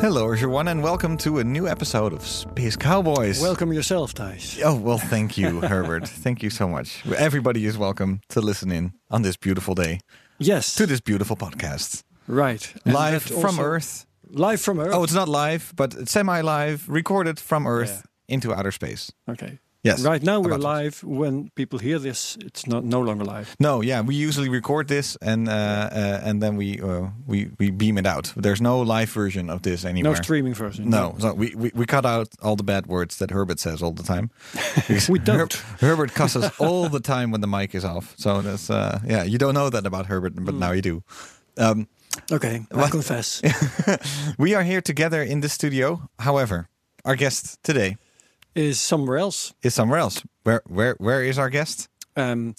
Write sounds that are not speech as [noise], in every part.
Hello, everyone, and welcome to a new episode of Space Cowboys. Welcome yourself, Thijs. Oh, well, thank you, [laughs] Herbert. Thank you so much. Everybody is welcome to listen in on this beautiful day Yes, to this beautiful podcast. right. Live from Earth. Live from Earth. Oh, it's not live, but semi live, recorded from Earth into outer space. okay. Yes. Right now we're live. When people hear this, it's not no longer live. No, yeah, we usually record this and uh, uh, and then we uh, we we beam it out. There's no live version of this anywhere. No streaming version. No, so we, we, we cut out all the bad words that Herbert says all the time. [laughs] We don't. Herbert cusses [laughs] all the time when the mic is off. So that's uh, yeah, you don't know that about Herbert, but Hmm. now you do. Um, Okay, I confess. [laughs] we are here together in the studio. However, our guest today Is somewhere else. is somewhere else. Where where where is our guest? Um,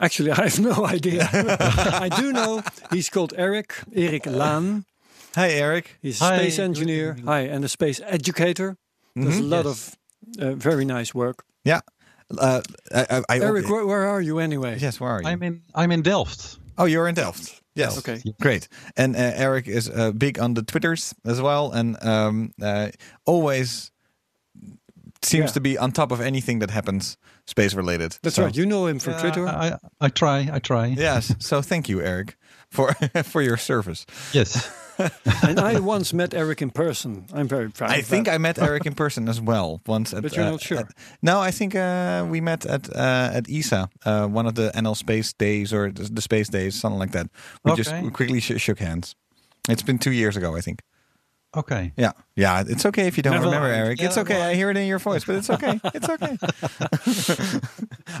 actually, [laughs] I have no idea. [laughs] I do know he's called Eric. Eric Laan. Hi, Eric. He's a Hi, space engineer. Hi, and a space educator. Does a lot Yes. of uh, very nice work. Yeah. Uh, I, I, I, Eric, where, where are you anyway? Yes, where are you? I'm in I'm in Delft. Oh, you're in Delft. Yes. Okay. Great. And uh, Eric is uh, big on the Twitters as well, and um, uh, always seems Yeah. to be on top of anything that happens space related. That's So- right. You know him from Yeah, Twitter. I, I I try. I try. Yes. So thank you, Eric, for [laughs] for your service. Yes. [laughs] and I once met Eric in person. I'm very proud. Of it. I of think that. I met Eric in person as well once. At, But you're uh, not sure? at- no, I think uh, we met at uh, at ESA, uh, one of the NL Space Days or the, the Space Days, something like that. We just we quickly sh- shook hands. It's been two years ago, I think. Okay. Yeah, yeah. It's okay if you don't Never remember, mind. Eric. Yeah, it's okay. never I hear it in your voice, but it's okay. [laughs] It's okay.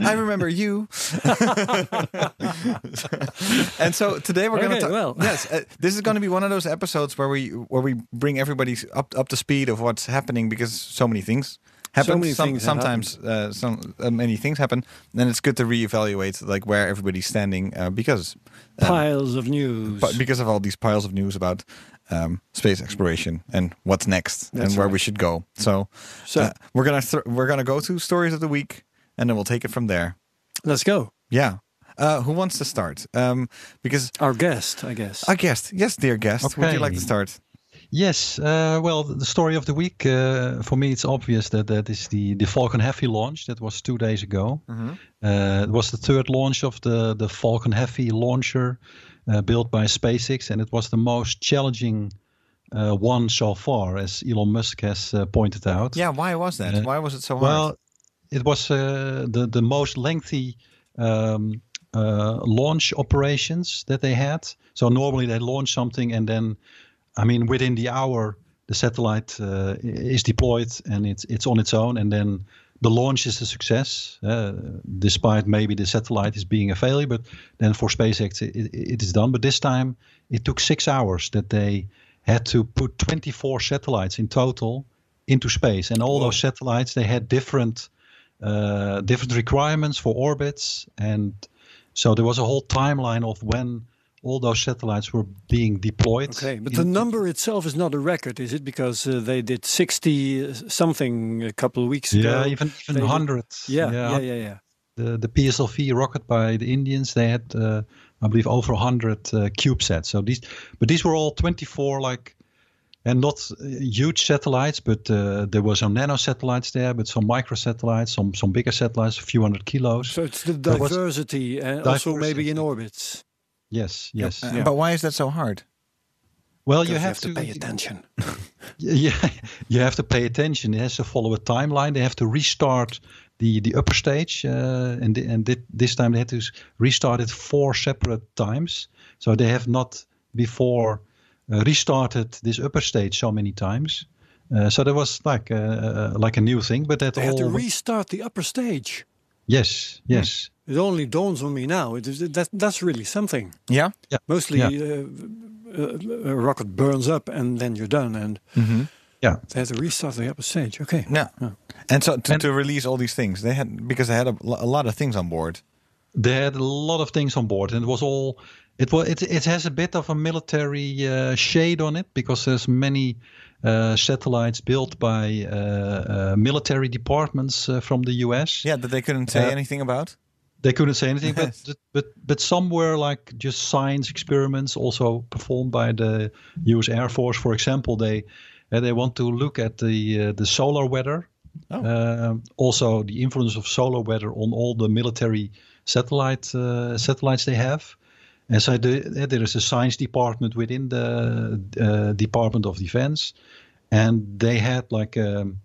[laughs] I remember you. [laughs] and so today we're going to talk. well. yes, uh, this is going to be one of those episodes where we where we bring everybody up up to speed of what's happening because so many things happen. many Some- things sometimes uh, some uh, many things happen, and it's good to reevaluate like where everybody's standing uh, because piles of news. but because of all these piles of news about um, space exploration and what's next That's and where we should go. So, So- uh, we're gonna th- we're gonna go to stories of the week, and then we'll take it from there. Let's go. Yeah. Uh, who wants to start? Um, because Our guest, I guess. our guest, yes, dear guest, would you like to start? Yes. Uh, well, the story of the week uh, for me, it's obvious that that is the the Falcon Heavy launch. That was two days ago. Uh, it was the third launch of the the Falcon Heavy launcher uh, built by SpaceX, and it was the most challenging uh, one so far, as Elon Musk has uh, pointed out. Yeah. Why was that? Why was it so hard? Well, it was uh, the the most lengthy um, uh, launch operations that they had. So normally they launch something and then, I mean, within the hour the satellite uh, is deployed and it's it's on its own, and then the launch is a success, uh, despite maybe the satellite is being a failure. But then for SpaceX it, it, it is done. But this time it took six hours that they had to put 24 satellites in total into space, and all those satellites they had different uh, different requirements for orbits, and so there was a whole timeline of when all those satellites were being deployed. okay, but the number itself is not a record, is it? Because uh, they did 60 something a couple of weeks ago. yeah, even even They did- hundred. Yeah, yeah, yeah, yeah. The the PSLV rocket by the Indians, they had uh, I believe over hundred uh, CubeSats. So these, but these were all twenty four like. And not uh, huge satellites, but uh, there were some nano satellites there, but some micro satellites, some some bigger satellites, a few hundred kilos. So it's the diversity, and also maybe in Diversity. orbits. Yes, yes. Uh, But why is that so hard? Well, Because you have, to pay attention. [laughs] [laughs] Yeah, you have to pay attention. It has to follow a timeline. They have to restart the the upper stage, uh, and the, and thi- this time they had to restart it four separate times. So they have not before uh, restarted this upper stage so many times. Uh, so that was like uh, uh, like a new thing, but that They all had to restart the upper stage. yes, yes. It only dawns on me now. It is, that, that's really something. Yeah. Mostly Yeah. uh, uh, a rocket burns up and then you're done, and Yeah. they had to restart the upper stage. Okay. Yeah. Yeah. And so to, And- to release all these things, they had because they had a, a lot of things on board. They had a lot of things on board, and it was all. It was. It, it has a bit of a military uh, shade on it because there's many uh, satellites built by uh, uh, military departments uh, from the U.S. Yeah, that they couldn't say Uh, anything about. They couldn't say anything, Yes. but but but some were like just science experiments, also performed by the U.S. Air Force. For example, they uh, they want to look at the uh, the solar weather, Oh. um, also the influence of solar weather on all the military satellite uh, satellites they have. And so the, uh, there is a science department within the uh, Department of Defense, and they had like um,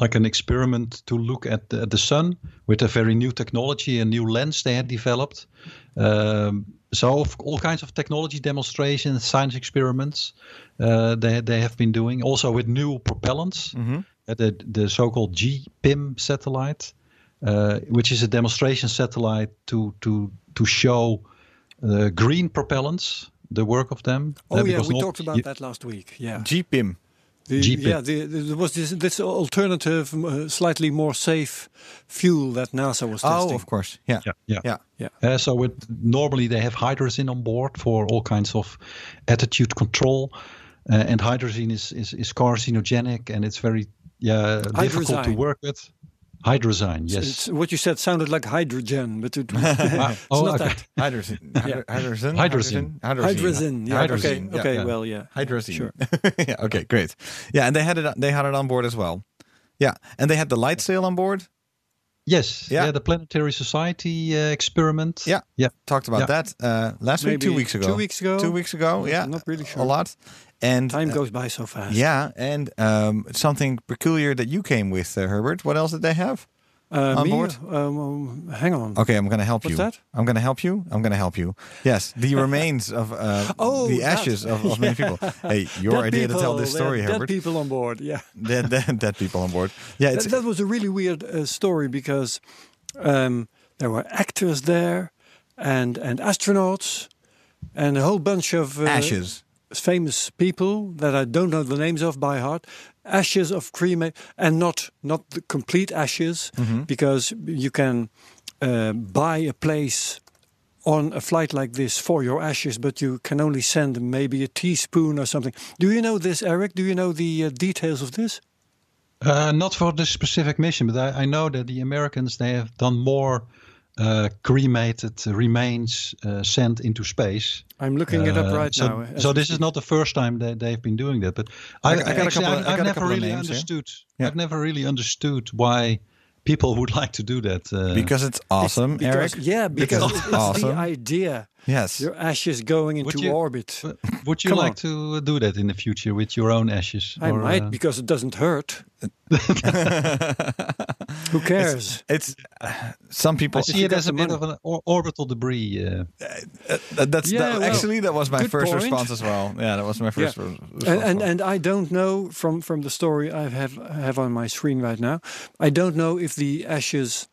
like an experiment to look at the, the sun with a very new technology, a new lens they had developed. Um, so all kinds of technology demonstrations, science experiments uh, they they have been doing. Also with new propellants, uh, the the so-called GPIM satellite, uh, which is a demonstration satellite to to to show uh, green propellants, the work of them. Oh Uh, yeah, we not- talked about you- that last week. Yeah. GPIM. The, GPIM. yeah, the, the- there was this, this alternative, uh, slightly more safe fuel that NASA was testing. Oh, of course. Yeah. Yeah, yeah. Yeah. Yeah. Uh, so with normally they have hydrogen on board for all kinds of attitude control, uh, and hydrogen is, is is carcinogenic and it's very yeah difficult to work with. Hydrazine, yes. It's, what you said sounded like hydrogen, but it, [laughs] it's [laughs] oh, not okay. that. Hydrogen. Hydrogen. Hydrogen. Hydrogen. Hydrogen. Yeah. Hydrogen. Okay. Yeah, Okay. yeah. Well, yeah. Hydrogen. Sure. [laughs] yeah. Okay. Great. Yeah, and they had it. They had it on board as well. Yeah, and they had the light sail on board. Yes, Yeah. yeah. the Planetary Society uh, experiment. Yeah. yeah. Talked about Yeah. that uh, last week, two weeks ago. two weeks ago? Two weeks ago. Yeah. I'm not really sure. A lot. And Time uh, goes by so fast. yeah, and um, something peculiar that you came with, uh, Herbert. What else did they have? Uh, On me? board? Um, um, hang on. Okay, I'm going to help What's you. that? I'm going to help you. I'm going to help you. Yes, the [laughs] remains of uh, Oh, the that. ashes of, of many people. [laughs] Hey, your Dead idea to tell people, this story, Dead Herbert. people on board. Yeah. [laughs] Dead, dead, dead people on board. Yeah, it's That, that was a really weird uh, story because um, there were actors there and and astronauts and a whole bunch of uh, ashes. Famous people that I don't know the names of by heart. Ashes of cremate, and not not the complete ashes, Mm-hmm. because you can uh, buy a place on a flight like this for your ashes, but you can only send maybe a teaspoon or something. Do you know this, Eric? Do you know the uh, details of this? Uh, not for this specific mission, but I, I know that the Americans they have done more uh, cremated remains uh, sent into space. I'm looking it up Uh, right so, now. So this is not the first time that they've been doing that. But I I, got- I got a actually, couple of- I, I got have never really names, understood. Yeah. I've never really understood why people would [laughs] like to do that. Uh, Because it's awesome, Because- Eric. Yeah, because, Because it's, it's awesome. the idea. Yes. Your ashes going into you- orbit. would you Come like to do that in the future with your own ashes? I or, might uh, because it doesn't hurt. [laughs] Who cares? It's uh, some people. I see it as a bit money. of an or- orbital debris. Uh, Uh, that's Yeah, that- well, actually that was my first point. response as well. Yeah, that was my first. re- response and, and and I don't know from from the story I have have on my screen right now. I don't know if the ashes.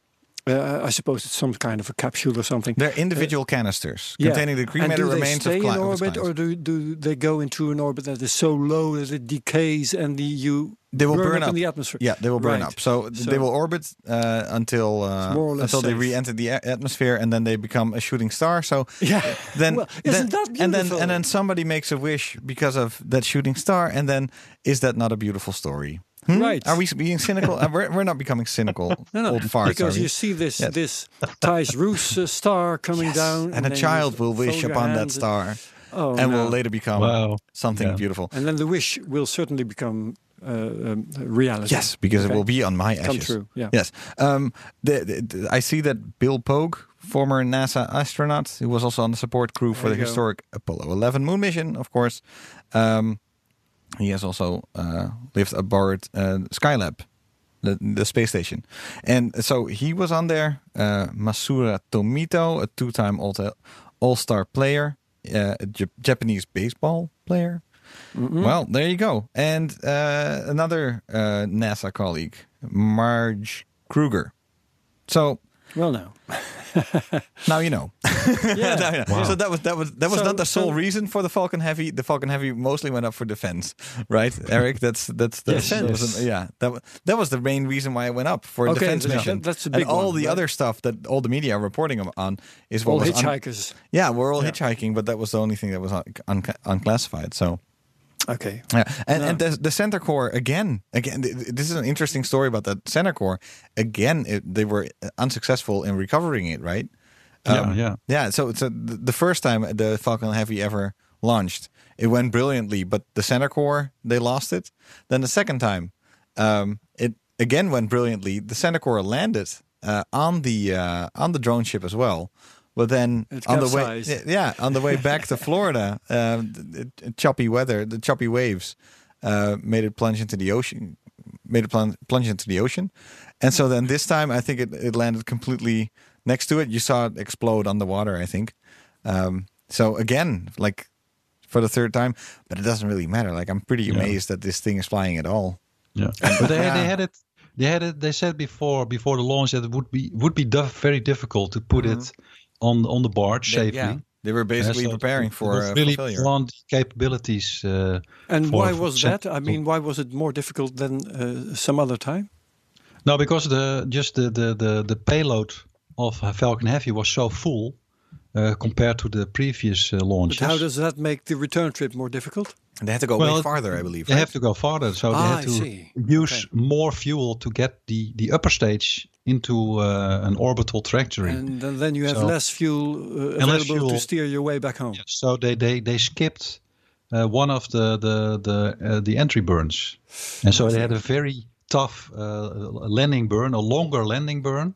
Uh, I suppose it's some kind of a capsule or something. They're individual canisters Yeah. containing the and cremated do they stay of in orbit, or do do they go into an orbit that is so low that it decays and the you They will burn up, up. in the atmosphere? Yeah, they will burn Right. up. So, So- they will orbit uh, until uh, more or less until they re-enter the a- atmosphere, and then they become a shooting star. So [laughs] Yeah. then, Well, then isn't that and then and then somebody makes a wish because of that shooting star, and then is that not a beautiful story? Hmm? Right. Are we being cynical? Uh, we're, we're not becoming cynical. [laughs] No, no, old farts, because you see this Yes. this Thijs Roos uh, star coming Yes. down, and a child will wish fold your upon that star, Oh, and no. will later become Wow. something Yeah. beautiful. and then the wish will certainly become uh, um, reality. Yes, because Okay. it will be on my ashes. Come true. Yeah. Yes. Um, the, the- the- I see that Bill Pogue, former NASA astronaut, who was also on the support crew for There the you go. historic Apollo 11 moon mission, of course. Um, he has also uh, lived aboard uh, Skylab, the, the space station. And so he was on there. Uh, Masura Tomito, a two time All Star player, uh, a Japanese baseball player. Well, there you go. And uh, another uh, NASA colleague, Marge Kruger. So Well, no. [laughs] Now you know. [laughs] Yeah. [laughs] Now you know. So that was that was that was So- not the sole so- reason for the Falcon Heavy. The Falcon Heavy mostly went up for defense, right, Eric? That's that's the Yes, that was yes. an- yeah. That wa- that was the main reason why it went up for Okay, defense yeah, mission. that- that's a and all one, the right? other stuff that all the media are reporting on is what All was un- hitchhikers. yeah, we're all Yeah. hitchhiking, but that was the only thing that was un- un- unclassified. So okay. yeah, and, and the, the center core again, again. th- th- This is an interesting story about the center core. Again, it, they were unsuccessful in recovering it, right? yeah, yeah. Yeah. So it's a, the the first time the Falcon Heavy ever launched, it went brilliantly, but the center core they lost it. Then the second time, um, it again went brilliantly. The center core landed uh, on the uh, on the drone ship as well. But then It on the way, yeah, on the way [laughs] back to Florida, um, the, the choppy weather, the choppy waves, uh, made it plunge into the ocean, made it plunge, plunge into the ocean, and so then this time I think it, it landed completely next to it. You saw it explode on the water. I think. Um, so again, like for the third time, but it doesn't really matter. Like I'm pretty Yeah. amazed that this thing is flying at all. Yeah, but they, Yeah. they had it. They had it. They said before before the launch that it would be would be very difficult to put it on on the barge Mm-hmm. They- safely. yeah, they were Yeah, basically so preparing for, uh, really for failure. capabilities. Uh, And for- why was cent- that? I mean, why was it more difficult than uh, some other time? No, because the just the the the, the payload of Falcon Heavy was so full uh, compared to the previous uh, But how does that make the return trip more difficult? And they had to go Well, way farther, I believe. They right? have to go farther, so they Ah, have I to see. use more fuel to get the the upper stage into uh, an orbital trajectory. And then, then you have So- less fuel uh, less available to steer your way back home. So they they they skipped uh, one of the the the uh, the entry burns, and so they had a very tough uh, landing burn, a longer landing burn.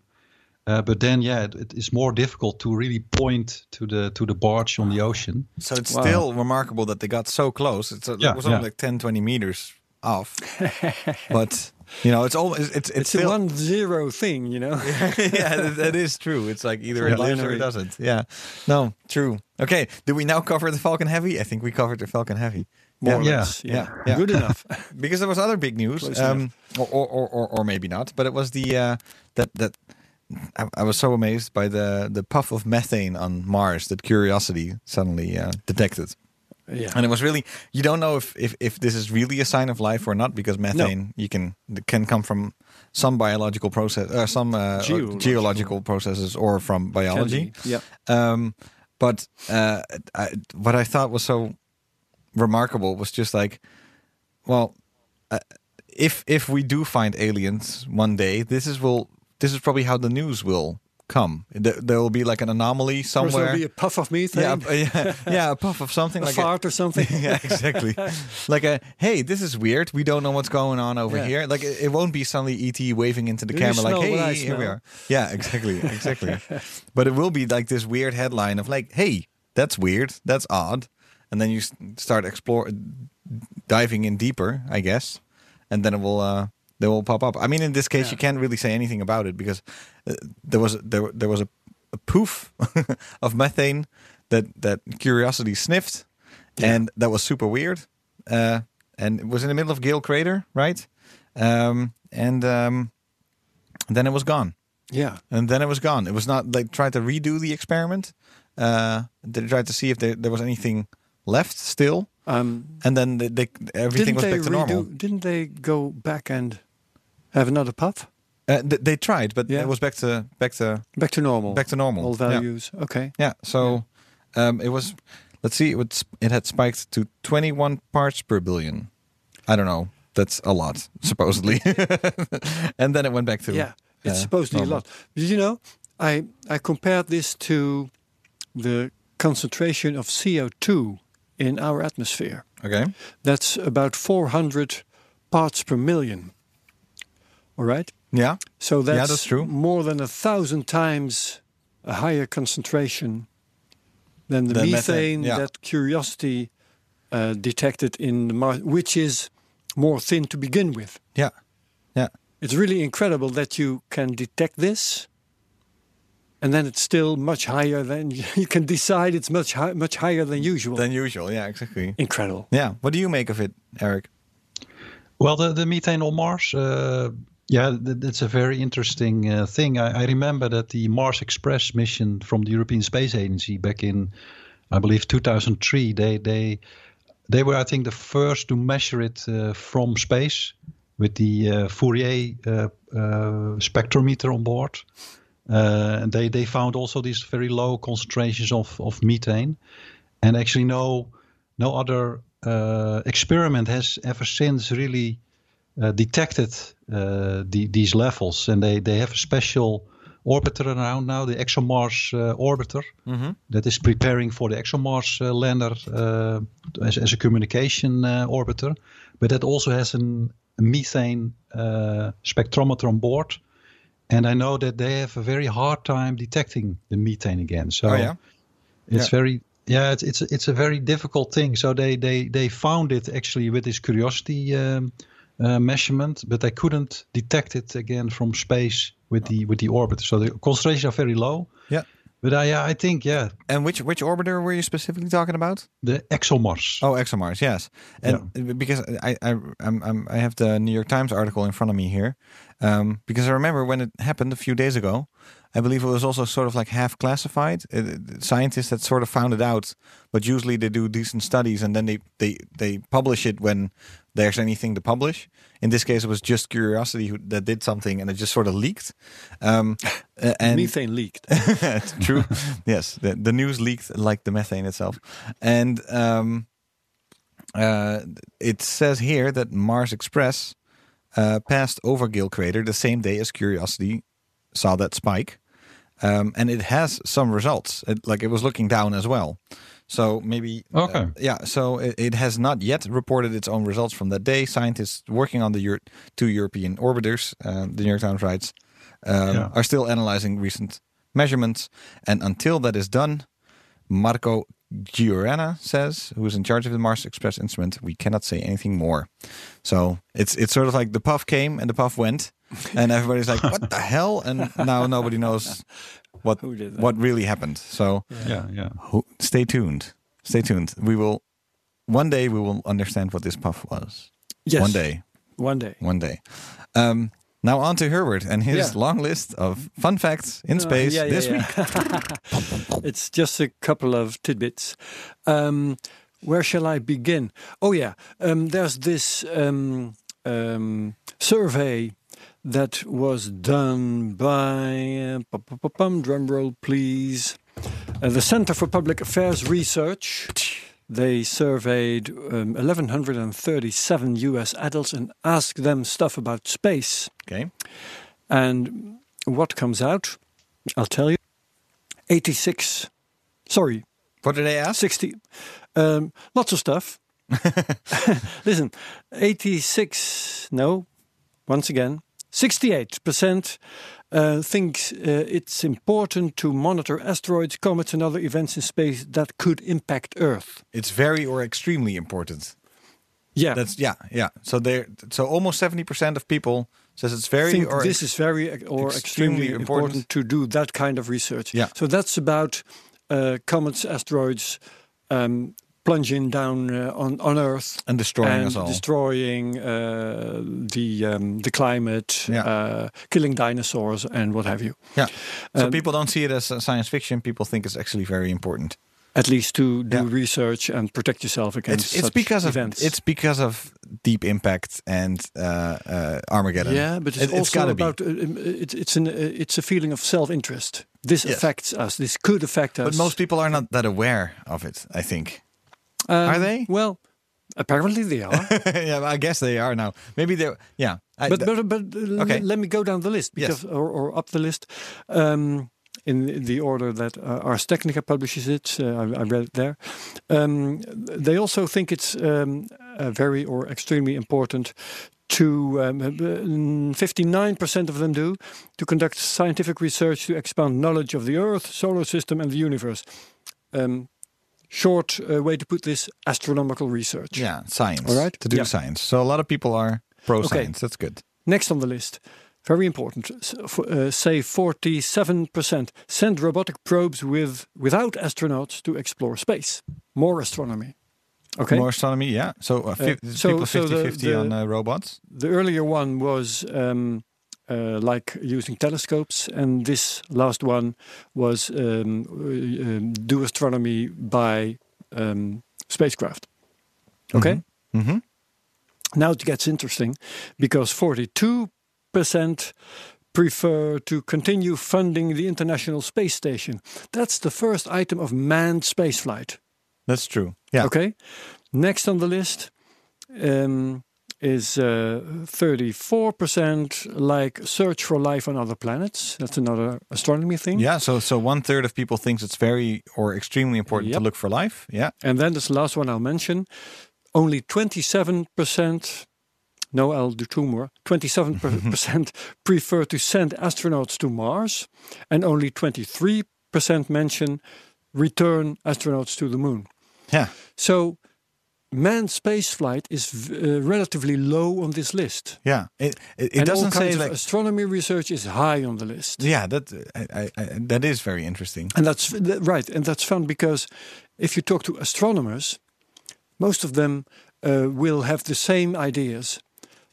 Uh, but then, yeah, it, it is more difficult to really point to the to the barge on the ocean. So it's Wow. still remarkable that they got so close. It's a, Yeah, it was only yeah. like 10, 20 meters off. [laughs] but you know, it's almost it's it's, It's one zero thing, you know. [laughs] yeah, that- that is true. It's like either Very it lives or it doesn't. Yeah, no, true. Okay, do we now cover the Falcon Heavy? I think we covered the Falcon Heavy. More or Yeah. less. Yeah. Yeah, yeah. Good enough. [laughs] because there was other big news, um, or, or, or or or maybe not, but it was the uh, that that I, I was so amazed by the the puff of methane on Mars that Curiosity suddenly uh, detected. Yeah. And it was really you don't know if, if if this is really a sign of life or not because methane you can can come from some biological process or some uh, Geological. geological processes or from biology. Yeah. Um, but uh, I, what I thought was so remarkable was just like, well, uh, if if we do find aliens one day, this is will this is probably how the news will come. There, there will be like an anomaly somewhere. there'll be a puff of methane, yeah, a- [laughs] yeah, yeah, a puff of something [laughs] a like a, fart or something. [laughs] yeah, exactly. like a hey, this is weird. We don't know what's going on over Yeah. here. Like it, it won't be suddenly ET waving into the you camera like, hey, here we are. Yeah, exactly, exactly. but it will be like this weird headline of like, hey, that's weird, that's odd, and then you start explore diving in deeper, I guess, and then it will. uh they will pop up. I mean, in this case, Yeah. you can't really say anything about it because uh, there was there there was a, a poof [laughs] of methane that that Curiosity sniffed, and that was super weird. Uh, and it was in the middle of Gale Crater, right? Um, and um, then it was gone. Yeah. And then it was gone. It was not like tried to redo the experiment. Uh, they tried to see if there, there was anything left still, Um, and then they, they everything was back to normal. Didn't they go back and have another puff? Uh, th- they tried, but Yeah. it was back to back to Back to normal. back to normal. All Yeah. values. Okay. Yeah. So um, it was. Let's see. It was. It had spiked to 21 parts per billion. I don't know. That's a lot, [laughs] supposedly. [laughs] and then it went back to. yeah. It's uh, supposedly normal. a lot. Did you know? I I compared this to the concentration of CO2 in our atmosphere. Okay. That's about 400 parts per million. All right. Yeah. So that's, that's true. more than a thousand times a higher concentration than the Than methane, methane, yeah. that Curiosity uh, detected in the Mars, which is more thin to begin with. Yeah. Yeah. It's really incredible that you can detect this, and then it's still much higher than [laughs] you can decide. It's much hi- much higher than usual. Than usual. Yeah. Exactly. incredible. Yeah. What do you make of it, Eric? Well, the, the methane on Mars, uh, Yeah, that's a very interesting uh, thing. I, I remember that the Mars Express mission from the European Space Agency back in, I believe, 2003. They they they were, I think, the first to measure it uh, from space with the uh, Fourier uh, uh, spectrometer on board. Uh, and they they found also these very low concentrations of of methane, and actually no no other experiment has ever since really detected uh, the, these levels, and they, they have a special orbiter around now, the ExoMars uh, orbiter, that is preparing for the ExoMars uh, lander uh, as, as a communication uh, orbiter, but that also has an, a methane uh, spectrometer on board. And I know that they have a very hard time detecting the methane again. So Oh, yeah? it's Yeah. very yeah it's it's it's a very difficult thing so they they they found it actually with this curiosity um, uh, measurement but they couldn't detect it again from space with the with the orbiter so the concentrations are very low Yeah. but i yeah, i think yeah And which which orbiter were you specifically talking about? the exomars Oh, ExoMars, yes. And because I I I'm, I'm, I have the New York Times article in front of me here, um, because I remember when it happened a few days ago. I believe it was also sort of like half classified. It, it- scientists had sort of found it out, but usually they do decent studies and then they they they publish it when there's anything to publish. In this case, it was just Curiosity who, that did something, and it just sort of leaked. Um, uh, [laughs] and Methane leaked. [laughs] True. [laughs] yes, the, the news leaked like the methane itself, and um, uh, it says here that Mars Express uh, passed over Gale Crater the same day as Curiosity saw that spike, um, and it has some results. It, like it was looking down as well. So maybe uh, Okay. yeah. So it, it has not yet reported its own results from that day. Scientists working on the Euro- two European orbiters, uh, the New York Times writes, um, Yeah. are still analyzing recent measurements. And until that is done, Marco Giuranna says, who is in charge of the Mars Express instrument, we cannot say anything more. So it's it's sort of like the puff came and the puff went, and everybody's like, [laughs] "What the hell?" And now nobody knows what Who did that? what really happened. So yeah yeah ho- stay tuned. Stay tuned. We will one day we will understand what this puff was. Yes. One day. One day. One day. Um, now on to Herbert and his Yeah. long list of fun facts in Uh, space yeah, yeah, this yeah. week. [laughs] it's just a couple of tidbits. Um, where shall I begin? Oh yeah, um, there's this um, um, survey that was done by uh, drum roll, please. Uh, the Center for Public Affairs Research. They surveyed um, 1,137 U.S. adults and asked them stuff about space. Okay. And what comes out? I'll tell you. 86. Sorry, What did they ask? 60. Um, lots of stuff. [laughs] [laughs] Listen, 86. No, once again, 68% uh, thinks uh, it's important to monitor asteroids, comets, and other events in space that could impact Earth. It's very or extremely important. Yeah, That's yeah, yeah. So there so almost 70% of people says it's very think or this is very or extremely extremely, important. important. to do that kind of research. Yeah. So that's about uh, comets, asteroids um, plunging down uh, on on Earth and destroying and us all. destroying uh, the um, the climate, Yeah. uh, killing dinosaurs, and what have you. yeah. So Um, people don't see it as science fiction. People think it's actually very important. At least to do Yeah. research and protect yourself against It's, it's such because events. of it's because of deep impact and uh, uh, Armageddon. yeah, but it's It- it's also about uh, um, it's it's an it's a feeling of self-interest. This Yes. affects us. This could affect us. But most people are not that aware of it. I think. Um, Are they? Well, apparently they are. [laughs] yeah, I guess they are now. Maybe they're. Yeah. I, but but, but uh, Okay. let me go down the list Yes. because or, or up the list um, in the order that uh, Ars Technica publishes it. Uh, I, I read it there. Um, they also think it's um, uh, very or extremely important to um, 59% of them do to conduct scientific research to expand knowledge of the Earth, solar system, and the universe. Um, short uh, way to put this: astronomical research. yeah, science. All right. To do Yeah. science. So a lot of people are pro Okay. science. That's good. Next on the list, very important, uh, say 47% send robotic probes with without astronauts to explore space. More astronomy. Okay. More astronomy. Yeah. So uh, so- people so 50 the- 50 the- on uh, robots. The earlier one was um, uh, like using telescopes, and this last one was um, uh, um, do astronomy by um, spacecraft. Okay. Mhm. Now it gets interesting because 42% prefer to continue funding the International Space Station. That's the first item of manned spaceflight. That's true. Yeah. Okay. Next on the list um, is uh, 34% like search for life on other planets. That's another astronomy thing. Yeah. So so one third of people thinks it's very or extremely important to look for life. Yeah. And then this last one I'll mention. Only 27%, no, I'll do two more. 27% [laughs] prefer to send astronauts to Mars, and only 23% mention return astronauts to the moon. Yeah. So, manned spaceflight is uh, relatively low on this list. Yeah. It it, it doesn't say like astronomy research is high on the list. yeah that I, I, I, that is very interesting. And that's th- right, and that's fun because if you talk to astronomers, most of them uh, will have the same ideas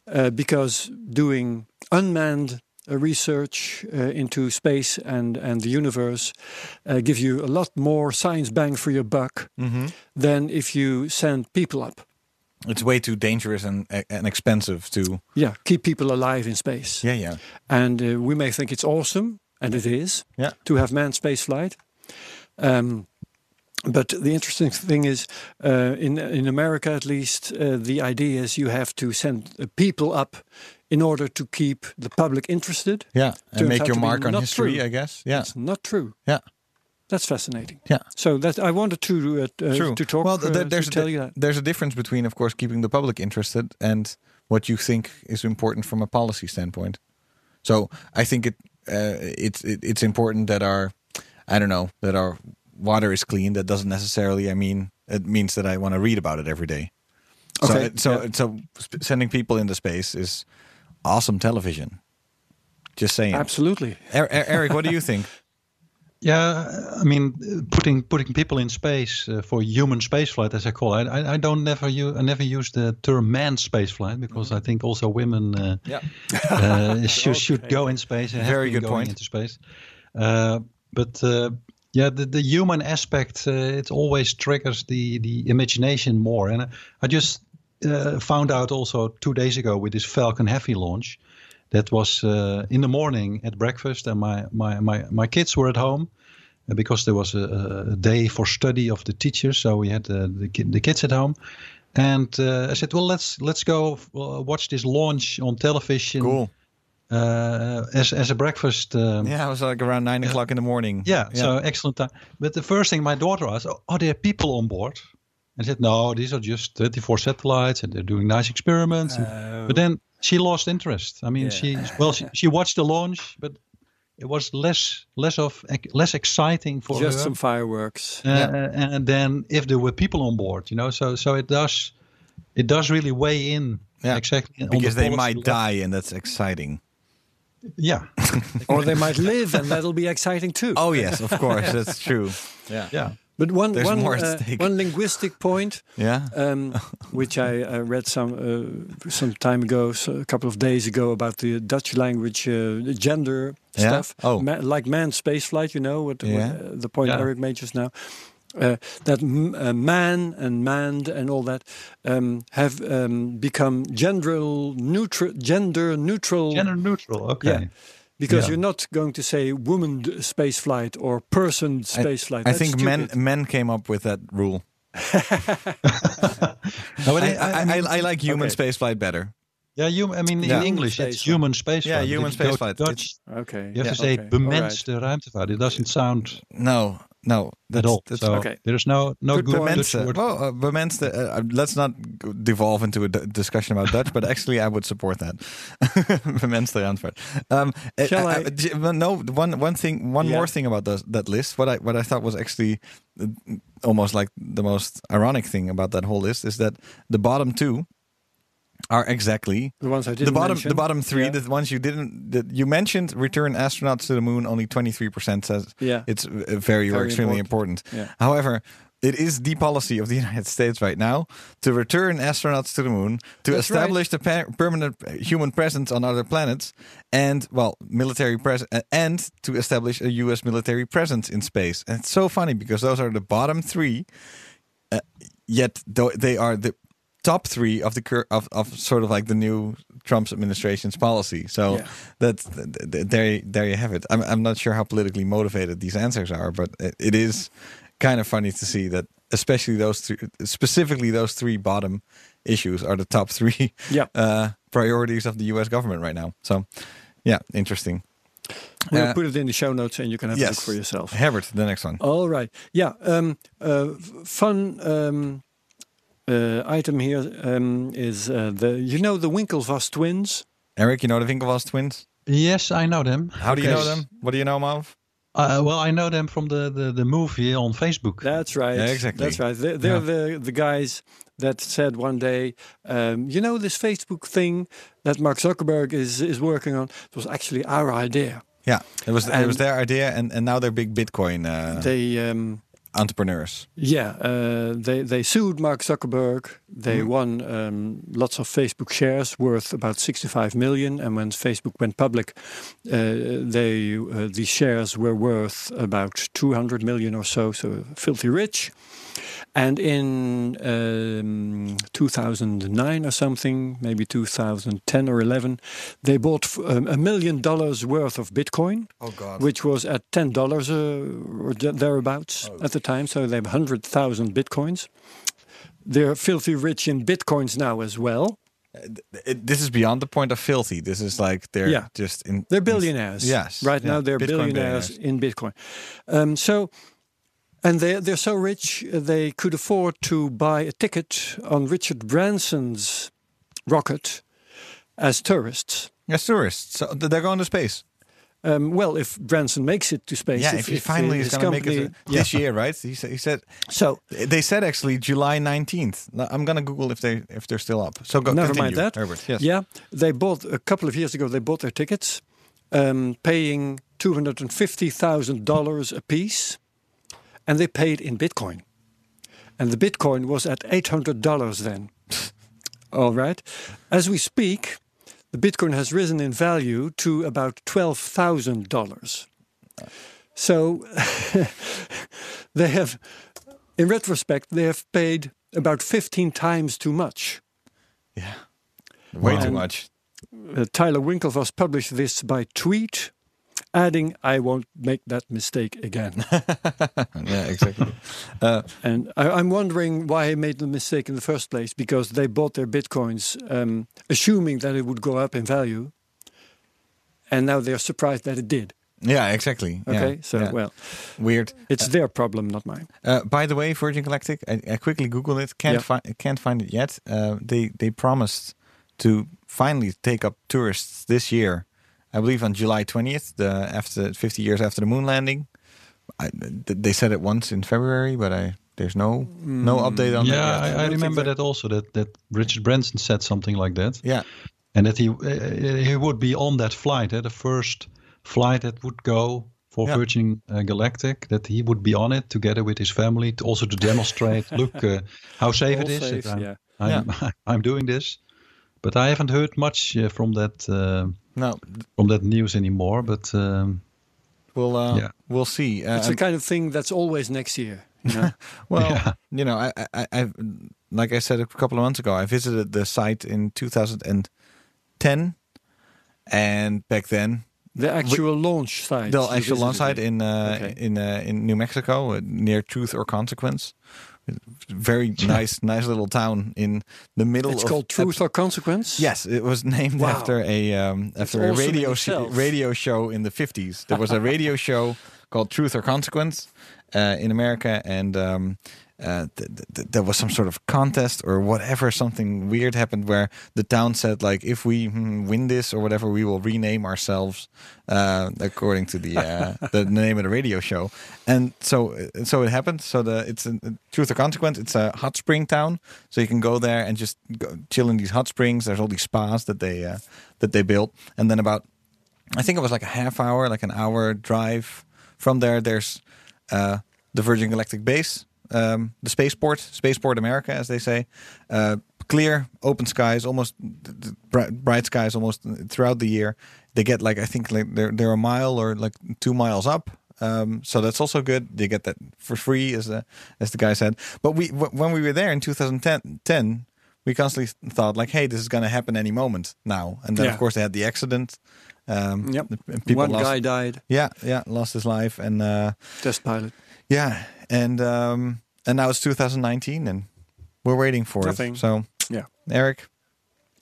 uh, because doing unmanned research uh, into space and, and the universe uh, give you a lot more science bang for your buck than if you send people up. It's way too dangerous and and expensive to Yeah, keep people alive in space. yeah yeah And uh, we may think it's awesome, and it is, Yeah. to have manned space flight. Um, but the interesting thing is, uh, in in America at least, uh, the idea is you have to send uh, people up in order to keep the public interested. yeah and make your mark on history. true. I guess. Yeah. It's not true. Yeah. That's fascinating. Yeah. So that I wanted to uh, uh, to talk well, th- uh, th- there's to a tell you that. there's a difference between, of course, keeping the public interested and what you think is important from a policy standpoint. So I think it uh, it's it, it's important that our I don't know that our water is clean. That doesn't necessarily. I mean, it means that I want to read about it every day. So Okay, it- so yeah. so sending people into space is awesome television. Just saying. Absolutely. Er- Er- Eric, what do you think? [laughs] Yeah, I mean, putting putting people in space uh, for human spaceflight, as I call it, I, I don't never use I never use the term manned spaceflight because I think also women uh, Yeah. uh, [laughs] should, should go in space. And have Very good point. Into space, uh, but uh, yeah, the, the human aspect uh, it always triggers the the imagination more. And I, I just uh, found out also two days ago with this Falcon Heavy launch. That was uh, in the morning at breakfast, and my my my, my kids were at home uh, because there was a, a day for study of the teachers. So we had uh, the the kids at home, and uh, I said, "Well, let's let's go uh, watch this launch on television." Cool. Uh, as as a breakfast. Um, Yeah, it was like around nine o'clock in the morning. yeah, so excellent time. But the first thing my daughter asked, "Oh, are there people on board?" I said, "No, these are just 24 satellites, and they're doing nice experiments." And- but then she lost interest. I mean, she well, she, she watched the launch, but it was less less of less exciting for her. Just her. some fireworks. Uh, and then if there were people on board, you know, so so it does it does really weigh in Yeah, exactly on the because they might level. die, and that's exciting. Yeah, [laughs] or they might live, and that'll be exciting too. Oh yes, of course, that's true. Yeah, yeah. But one There's one more at uh, stake. one linguistic point, [laughs] yeah. um, which I uh, read some uh, some time ago, so a couple of days ago, about the Dutch language uh, gender Yeah? stuff, Oh. Ma- like manned spaceflight. You know what, what, Yeah. uh, the point Yeah. Eric made just now. Uh, that m- uh, man and manned and all that um, have um, become gender neutral. Gender neutral. Gender neutral. Okay. Yeah. Because Yeah. you're not going to say woman spaceflight or person spaceflight. I That's think men stupid. men came up with that rule. [laughs] No, I, I- I I, I, I like human Okay. spaceflight better. Yeah, you. I mean, Yeah. in English, Human it's spaceflight. human spaceflight. Yeah, human if you go to spaceflight. Dutch, Okay. you have yeah, to say okay. bemenste ruimtevaart. It doesn't sound No, no, at that's, all. That's, So Okay. there's no no Good good. Dutch word. Well, uh, bemenste. Uh, uh, let's not devolve into a d- discussion about Dutch, but actually, I would support that. [laughs] bemenste antwoord. Um, uh, Shall uh, I- uh, j- well, no, one one thing, one Yeah. more thing about those, that list. What I what I thought was actually uh, almost like the most ironic thing about that whole list is that the bottom two are exactly The ones I didn't the bottom mention. the bottom three Yeah. the ones you didn't that you mentioned return astronauts to the moon only 23% says Yeah. it's uh, very or extremely important, Yeah. however it is the policy of the [laughs] United States right now to return astronauts to the moon, to That's establish the per- permanent human presence on other planets, and well, military pres- and to establish a U.S. military presence in space. And it's so funny because those are the bottom three, uh, yet they are the top three of the cur- of, of sort of like the new Trump's administration's policy. So Yeah. that's th- th- there. There you have it. I'm I'm not sure how politically motivated these answers are, but it, it is kind of funny to see that, especially those three, specifically those three bottom issues are the top three [laughs] Yeah. uh, priorities of the U.S. government right now. So, yeah, interesting. We'll Uh, put it in the show notes and you can have a look for yourself. Herbert, the next one. All right. Yeah. Um, uh, fun um, item here um, is uh, the you know the Winklevoss twins. Eric, you know the Winklevoss twins? Yes, I know them. How do you know them? What do you know them of? Uh, well, I know them from the, the, the movie on Facebook. That's right. Yeah, exactly. That's right. They're, they're the the guys that said one day, um, you know, this Facebook thing that Mark Zuckerberg is is working on. It was actually our idea. Yeah, it was it was their idea, and, and now they're big Bitcoin uh, They um, entrepreneurs. Yeah, uh, they they sued Mark Zuckerberg. They won um, lots of Facebook shares worth about 65 million. And when Facebook went public, uh, they uh, these shares were worth about 200 million or so. So filthy rich. And in um, 2009 or something, maybe 2010 or 11, they bought um, a million dollars worth of Bitcoin Oh God! which was at ten dollars uh, or thereabouts Oh. at the time. So they have hundred thousand bitcoins. They're filthy rich in bitcoins now as well. It, this is beyond the point of filthy. This is like they're Yeah. just in. They're billionaires. Yes, right yeah, now they're billionaires, billionaires. in Bitcoin. Um, so, and they they're so rich they could afford to buy a ticket on Richard Branson's rocket as tourists. As tourists. So they're going to space. Um, well, if Branson makes it to space, yeah, if, he finally is his going to make it company- this year, right? He said, he said So they said actually July nineteenth. I'm going to Google if they if they're still up. So go. Never continue, mind that. Herbert. Yes. Yeah, they bought a couple of years ago. They bought their tickets, um, paying two hundred and fifty thousand dollars a piece, and they paid in Bitcoin, and the Bitcoin was at eight hundred dollars then. [laughs] All right, as we speak, the Bitcoin has risen in value to about twelve thousand dollars. So [laughs] they have, in retrospect, they have paid about fifteen times too much. Yeah. Way too much. Uh, Tyler Winklevoss published this by tweet, adding, "I won't make that mistake again." [laughs] Yeah, exactly. [laughs] uh, and I, I'm wondering why he made the mistake in the first place because they bought their bitcoins um, assuming that it would go up in value, and now they're surprised that it did. yeah, exactly. Yeah, Okay, so yeah. well, weird. it's their problem, not mine. Uh, by the way, Virgin Galactic, I, I quickly Googled it. Can't Yeah. find can't find it yet. Uh, they they promised to finally take up tourists this year. I believe on July twentieth, the after fifty years after the moon landing. I, they said it once in February, but I there's no no update on yeah, that. I. I remember that- that also. That that Richard Branson said something like that, yeah, and that he uh, he would be on that flight, eh, the first flight that would go for Yeah. Virgin uh, Galactic. That he would be on it together with his family, to also to demonstrate, [laughs] look uh, how safe All it is. safe, I'm, yeah. I'm, [laughs] I'm doing this. But I haven't heard much uh, from that uh, no, from that news anymore. But um, we'll uh, Yeah. we'll see. Uh, It's the kind of thing that's always next year. You know? [laughs] Well, Yeah. you know, I, I, I, like I said a couple of months ago, I visited the site in 2010, and back then, the actual launch site. the actual launch site in uh, Okay. in uh, in New Mexico, uh, near Truth or Consequence, very [laughs] nice, nice little town in the middle. Of. It's of called Truth or Consequence. Yes, it was [laughs] named Wow. after a um, after a awesome radio sh- radio show in the fifties. There was a radio [laughs] show called Truth or Consequence uh, in America, and um, uh, th- th- there was some sort of contest or whatever. Something weird happened where the town said like, if we hmm, win this or whatever, we will rename ourselves uh, according to the uh, the [laughs] name of the radio show. And so so it happened. So the it's a, Truth or Consequence. It's a hot spring town, so you can go there and just go, chill in these hot springs. There's all these spas that they uh, that they built, and then about I think it was like a half hour, like an hour drive from there. There's uh, the Virgin Galactic base, um, the spaceport, spaceport America, as they say. Uh, clear, open skies, almost bright, skies, almost throughout the year. They get like I think like they're they're a mile or like two miles up. Um, so that's also good. They get that for free, as the as the guy said. But we w- when we were there in 2010, 10, we constantly thought like, hey, this is going to happen any moment now. And then Yeah. of course they had the accident. Um, Yep. One lost, guy died, yeah, yeah, lost his life, and uh, test pilot. yeah, and um, and now it's 2019, and we're waiting for Nothing. it. So, Yeah. Eric,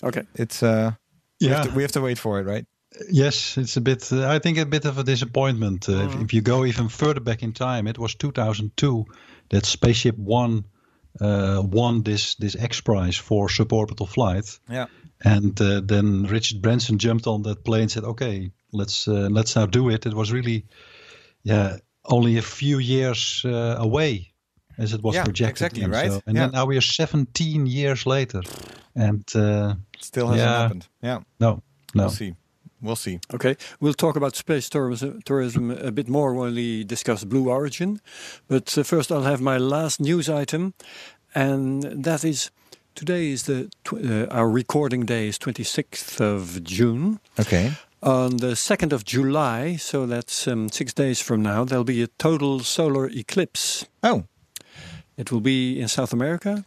Okay. it's uh, we, Yeah. have to, we have to wait for it, right? Yes, it's a bit. Uh, I think a bit of a disappointment. Uh, Mm-hmm. if, if you go even further back in time, it was 2002 that Spaceship One uh, won this this X Prize for suborbital flight, Yeah. and uh, then Richard Branson jumped on that plane and said, "Okay, let's uh, let's now do it." It was really, yeah, only a few years uh, away as it was Yeah, projected. exactly, then. right? So, and Yeah. then now we are 17 years later, and uh, Still hasn't Yeah. happened. Yeah, no, no. we'll see. We'll see. Okay, we'll talk about space tourism, tourism a bit more when we discuss Blue Origin. But uh, first, I'll have my last news item, and that is today is the tw- uh, our recording day is 26th of June. Okay. On the 2nd of July, so that's um, six days from now, there'll be a total solar eclipse. Oh, It will be in South America,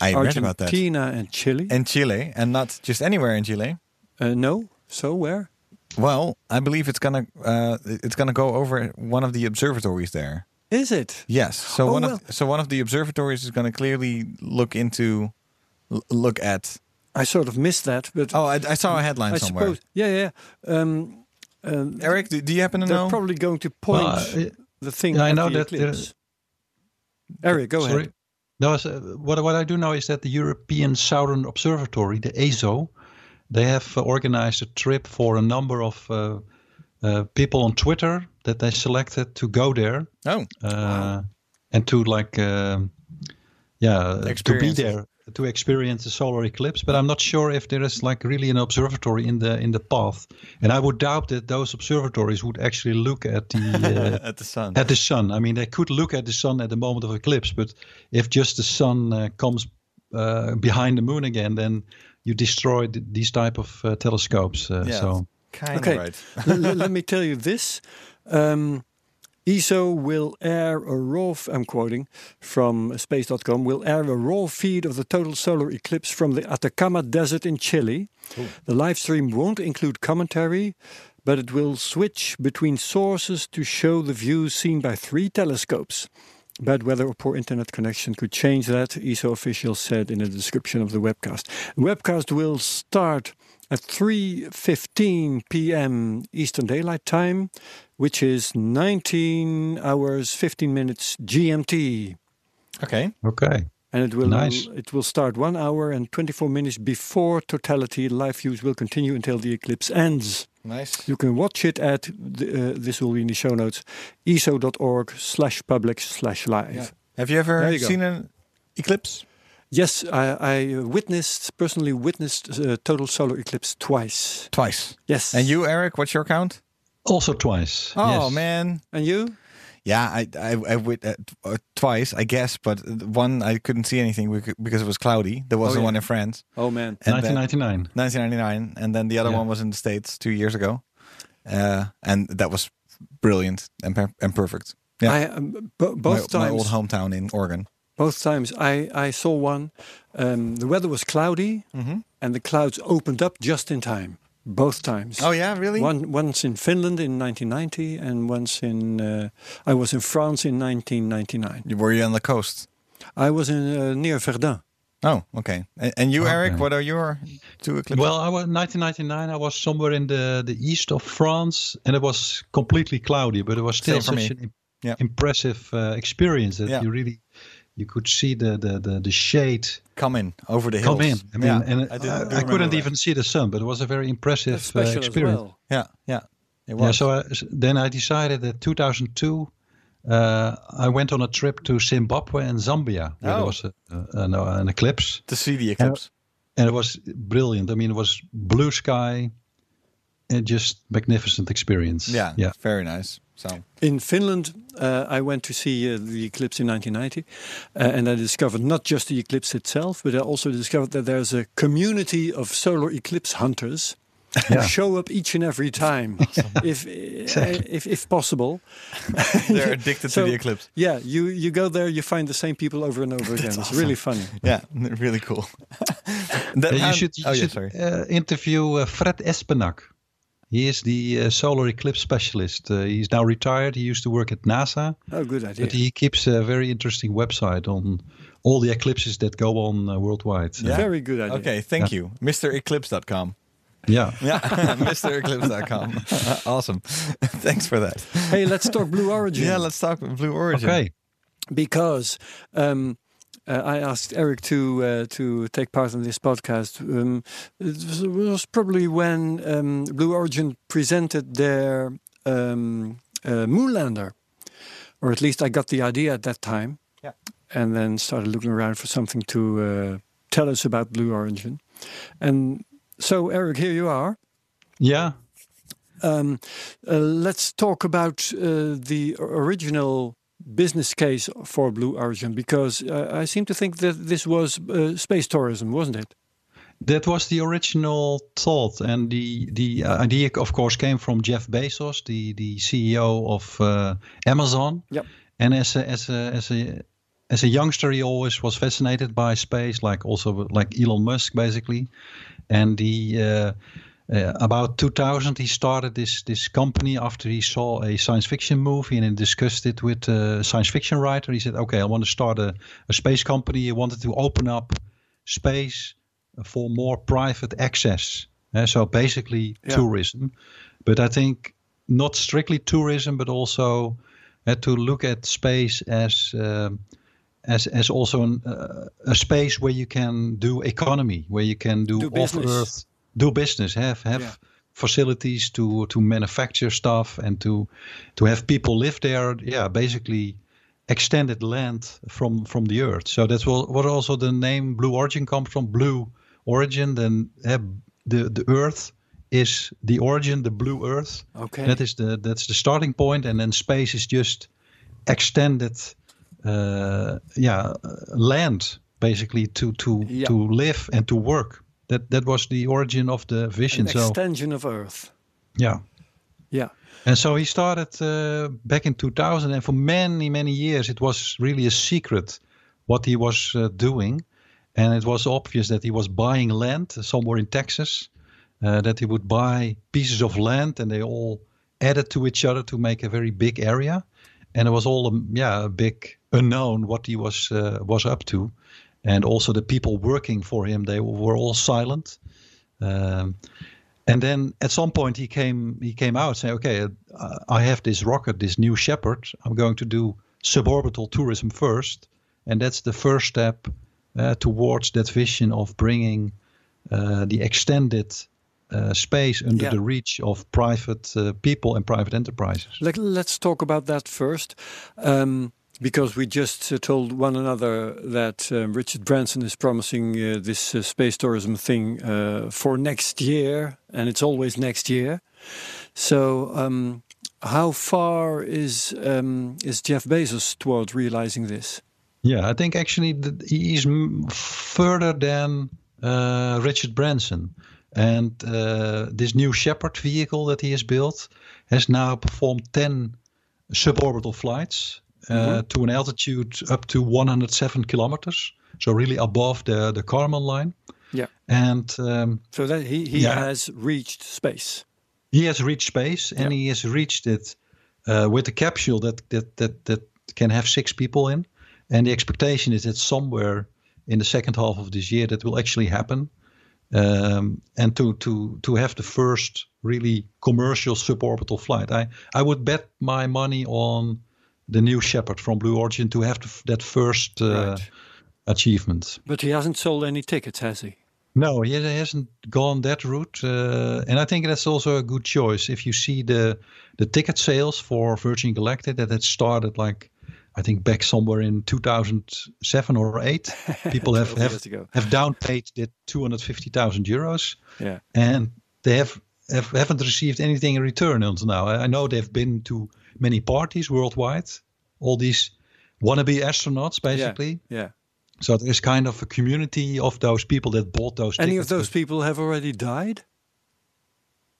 I read about that. Argentina, and Chile. In Chile, and not just anywhere in Chile. uh, no, so where? Well, I believe it's gonna uh, it's gonna go over one of the observatories there. Is it? Yes. So Oh, one well. of so one of the observatories is going to clearly look into look at. I sort of missed that, but Oh, I, I saw a headline I somewhere. suppose. Yeah, yeah. Um, um, Eric, do, do you happen to they're know? probably going to point Well, uh, the thing. yeah, I know the that there- Eric, go Sorry. ahead. No, so what what I do know is that the European Southern Observatory, the ESO, they have uh, organized a trip for a number of uh, uh, people on Twitter that they selected to go there oh, uh, and to like, um yeah, to be there to experience the solar eclipse. But I'm not sure if there is like really an observatory in the in the path, and I would doubt that those observatories would actually look at the. Uh, [laughs] at the sun. at the sun. I mean, they could look at the sun at the moment of eclipse, but if just the sun uh, comes uh, behind the moon again, then you destroy th- these type of uh, telescopes. Uh, yeah, So kind Okay. of right. L- l- let me tell you this. Um, ESO will air a raw, I'm quoting from space.com, will air a raw feed of the total solar eclipse from the Atacama Desert in Chile. The live stream won't include commentary, but it will switch between sources to show the views seen by three telescopes. Bad weather or poor internet connection could change that, ESO officials said in the description of the webcast. The webcast will start at 3:15 p.m. Eastern Daylight Time, which is 19 hours 15 minutes GMT. Okay. okay, And it will Nice. it will start one hour and 24 minutes before totality. Live views will continue until the eclipse ends. Nice. You can watch it at the, uh, this will be in the show notes eso.org slash public slash live. Yeah. Have you ever There you go. seen an eclipse? Yes, I, I witnessed personally witnessed uh, total solar eclipse twice. Twice. Yes. And you, Eric, what's your count? also twice. Oh yes. man. And you? Yeah, I I, I wit- uh, uh, twice, I guess, but one I couldn't see anything because it was cloudy. There was Oh, the yeah. one in France, Oh man. and then- 1999. 1999, and then the other Yeah. one was in the states two years ago, uh, and that was brilliant and per- and perfect. Yeah, I um, bo- both my, my old hometown in Oregon. Both times I I saw one. Um, the weather was cloudy, Mm-hmm. and the clouds opened up just in time. Both times. Oh yeah, really? One once in Finland in 1990, and once in uh, I was in France in 1999. Were you on the coast? I was in uh, near Verdun. Oh, okay. And, and you, Eric, what are your two eclipses? Well, I was 1999. I was somewhere in the the east of France, and it was completely cloudy, but it was still Same such an Yeah. impressive uh, experience that Yeah. you really you could see the the the, the shade come in over the hills. come in. I mean, yeah, and I, I, I couldn't that. even see the sun, but it was a very impressive That's uh, special experience. well. Yeah, yeah. It was. Yeah, so I, s- then I decided that 2002, uh, I went on a trip to Zimbabwe and Zambia, where Oh. there was a, a, an, an eclipse, to see the eclipse. and it was brilliant. I mean, it was blue sky, and just magnificent experience. Yeah, yeah. very nice. So In Finland, uh, I went to see uh, the eclipse in 1990, uh, and I discovered not just the eclipse itself, but I also discovered that there's a community of solar eclipse hunters who show up each and every time, [laughs] if, uh, if if possible. [laughs] they're addicted So, to the eclipse. Yeah, you you go there, you find the same people over and over again. It's really funny. [laughs] Yeah, really cool. That- Uh, you should, you oh, yeah, sorry. uh, interview uh, Fred Espenak. He is the uh, solar eclipse specialist. Uh, he's now retired. He used to work at NASA, Oh, good idea. but he keeps a very interesting website on all the eclipses that go on uh, worldwide. Yeah. Very good idea. Okay, thank you. MrEclipse.com. yeah. [laughs] Yeah, [laughs] MrEclipse.com. [laughs] awesome. Thanks for that. Hey, let's talk Blue Origin. Yeah, let's talk Blue Origin. Okay. because um, uh, I asked Eric to uh, to take part in this podcast. Um, it was, probably when um, Blue Origin presented their um, uh, Moonlander, or at least I got the idea at that time. Yeah. and then started looking around for something to uh, tell us about Blue Origin. And so, Eric, here you are. Yeah. Um, uh, let's talk about uh, the original business case for Blue Origin because uh, I seem to think that this was uh, space tourism, wasn't it? That was the original thought, and the the uh, idea, of course, came from Jeff Bezos, the the CEO of uh, Amazon. Yep. And as a as a as a as a youngster, he always was fascinated by space, like also like Elon Musk, basically. And he uh, about 2000, he started this this company after he saw a science fiction movie and he discussed it with a science fiction writer. He said, "Okay, I want to start a, a space company. He wanted to open up space for more private access. Uh, so basically Yeah. tourism, but I think not strictly tourism, but also uh, to look at space as um, as as also an, uh, a space where you can do economy, where you can do, Do off. Earth, do business, have have Yeah. facilities to to manufacture stuff and to to have people live there. Yeah, basically extended land from from the earth. So that's what, what also the name Blue Origin comes from. Blue origin, then uh, the the earth is the origin, the blue earth. Okay. That is the that's the starting point, and then space is just extended, uh, yeah, land basically to to Yeah. to live and to work. That that was the origin of the vision. An so extension of Earth. yeah. Yeah. And so he started uh, back in 2000, and for many, many years, it was really a secret what he was uh, doing. And it was obvious that he was buying land somewhere in Texas, uh, that he would buy pieces of land and they all added to each other to make a very big area. And it was all, um, yeah, a big unknown what he was uh, was up to. And also the people working for him, they were all silent. Um, and then at some point he came he came out saying, "Okay, uh, I have this rocket, this new Shepard. I'm going to do suborbital tourism first, and that's the first step uh, towards that vision of bringing uh, the extended uh, space under Yeah. the reach of private uh, people and private enterprises." Let, let's talk about that first. Um, because we just uh, told one another that um, Richard Branson is promising uh, this uh, space tourism thing uh, for next year, and it's always next year. So, um, how far is um, is Jeff Bezos toward realizing this? Yeah, I think actually he is further than uh, Richard Branson. And uh, this new Shepard vehicle that he has built has now performed 10 suborbital flights uh, to an altitude up to 107 kilometers. So really above the, the Kármán line. Yeah. And um, So that he, he Yeah. has reached space. he has reached space and Yeah. he has reached it uh, with a capsule that, that that that can have six people in and the expectation is that somewhere in the second half of this year that will actually happen um, and to to to have the first really commercial suborbital flight i i would bet my money on the new Shepard from blue origin to have the, that first uh, Right. achievement But he hasn't sold any tickets, has he? no, he hasn't gone that route, uh, and I think that's also a good choice. If you see the the ticket sales for Virgin Galactic, that had started like I think back somewhere in 2007 or eight, [laughs] people have have, have downpaid that 250,000 euros, Yeah. and they have, have haven't received anything in return until now. I, I know they've been to many parties worldwide. All these wannabe astronauts, basically. Yeah. yeah. So there is kind of a community of those people that bought those. Any of those people have already died?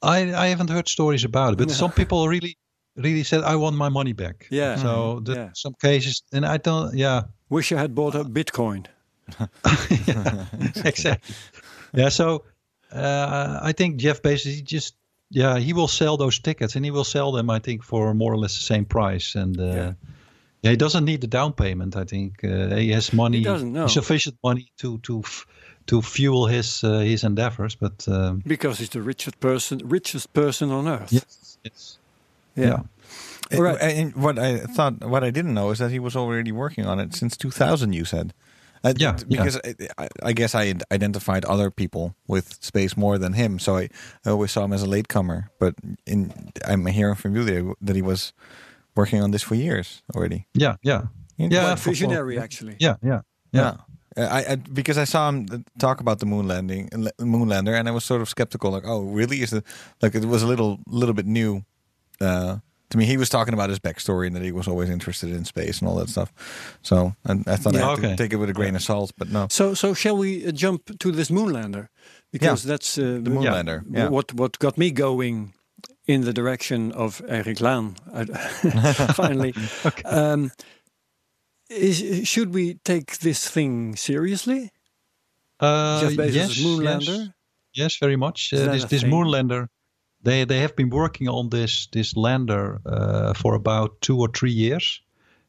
I I haven't heard stories about it, but [laughs] some people really really said I want my money back. Yeah. So the, Yeah. some cases, and I don't. Yeah. Wish I had bought a Bitcoin. [laughs] yeah, exactly. Yeah. So uh, I think Jeff Bezos he just yeah he will sell those tickets and he will sell them I think for more or less the same price and. Uh, Yeah. yeah. he doesn't need the down payment. I think uh, he has money, He doesn't, no. sufficient money to to f- to fuel his uh, his endeavors. But um, Because he's the richest person, richest person on earth. yes, yes, Yeah. yeah. All right. And what I thought, what I didn't know is that he was already working on it since 2000. You said, Uh, Yeah, because I, I- I guess I identified other people with space more than him, so I, I always saw him as a latecomer. But in, I'm hearing from you that he was working on this for years already. yeah, yeah, Yeah, yeah. Quite for- visionary, actually. Yeah, yeah, yeah. Uh, I, I because I saw him talk about the moon landing, uh, moonlander, and I was sort of skeptical. Like, oh, really? Is it like it was a little, little bit new uh, to me? He was talking about his backstory and that he was always interested in space and all that stuff. So and I thought I Yeah, had okay. to take it with a grain of salt, but no. So, so shall we uh, jump to this moonlander? Because that's uh, The moonlander, yeah. What what got me going in the direction of Eric Laan. I- [laughs] finally, [laughs] um, is should we take this thing seriously? Uh, Jeff Bezos' yes, moonlander. Yes, yes, very much. Uh, this this moonlander, they they have been working on this this lander uh, for about two or three years,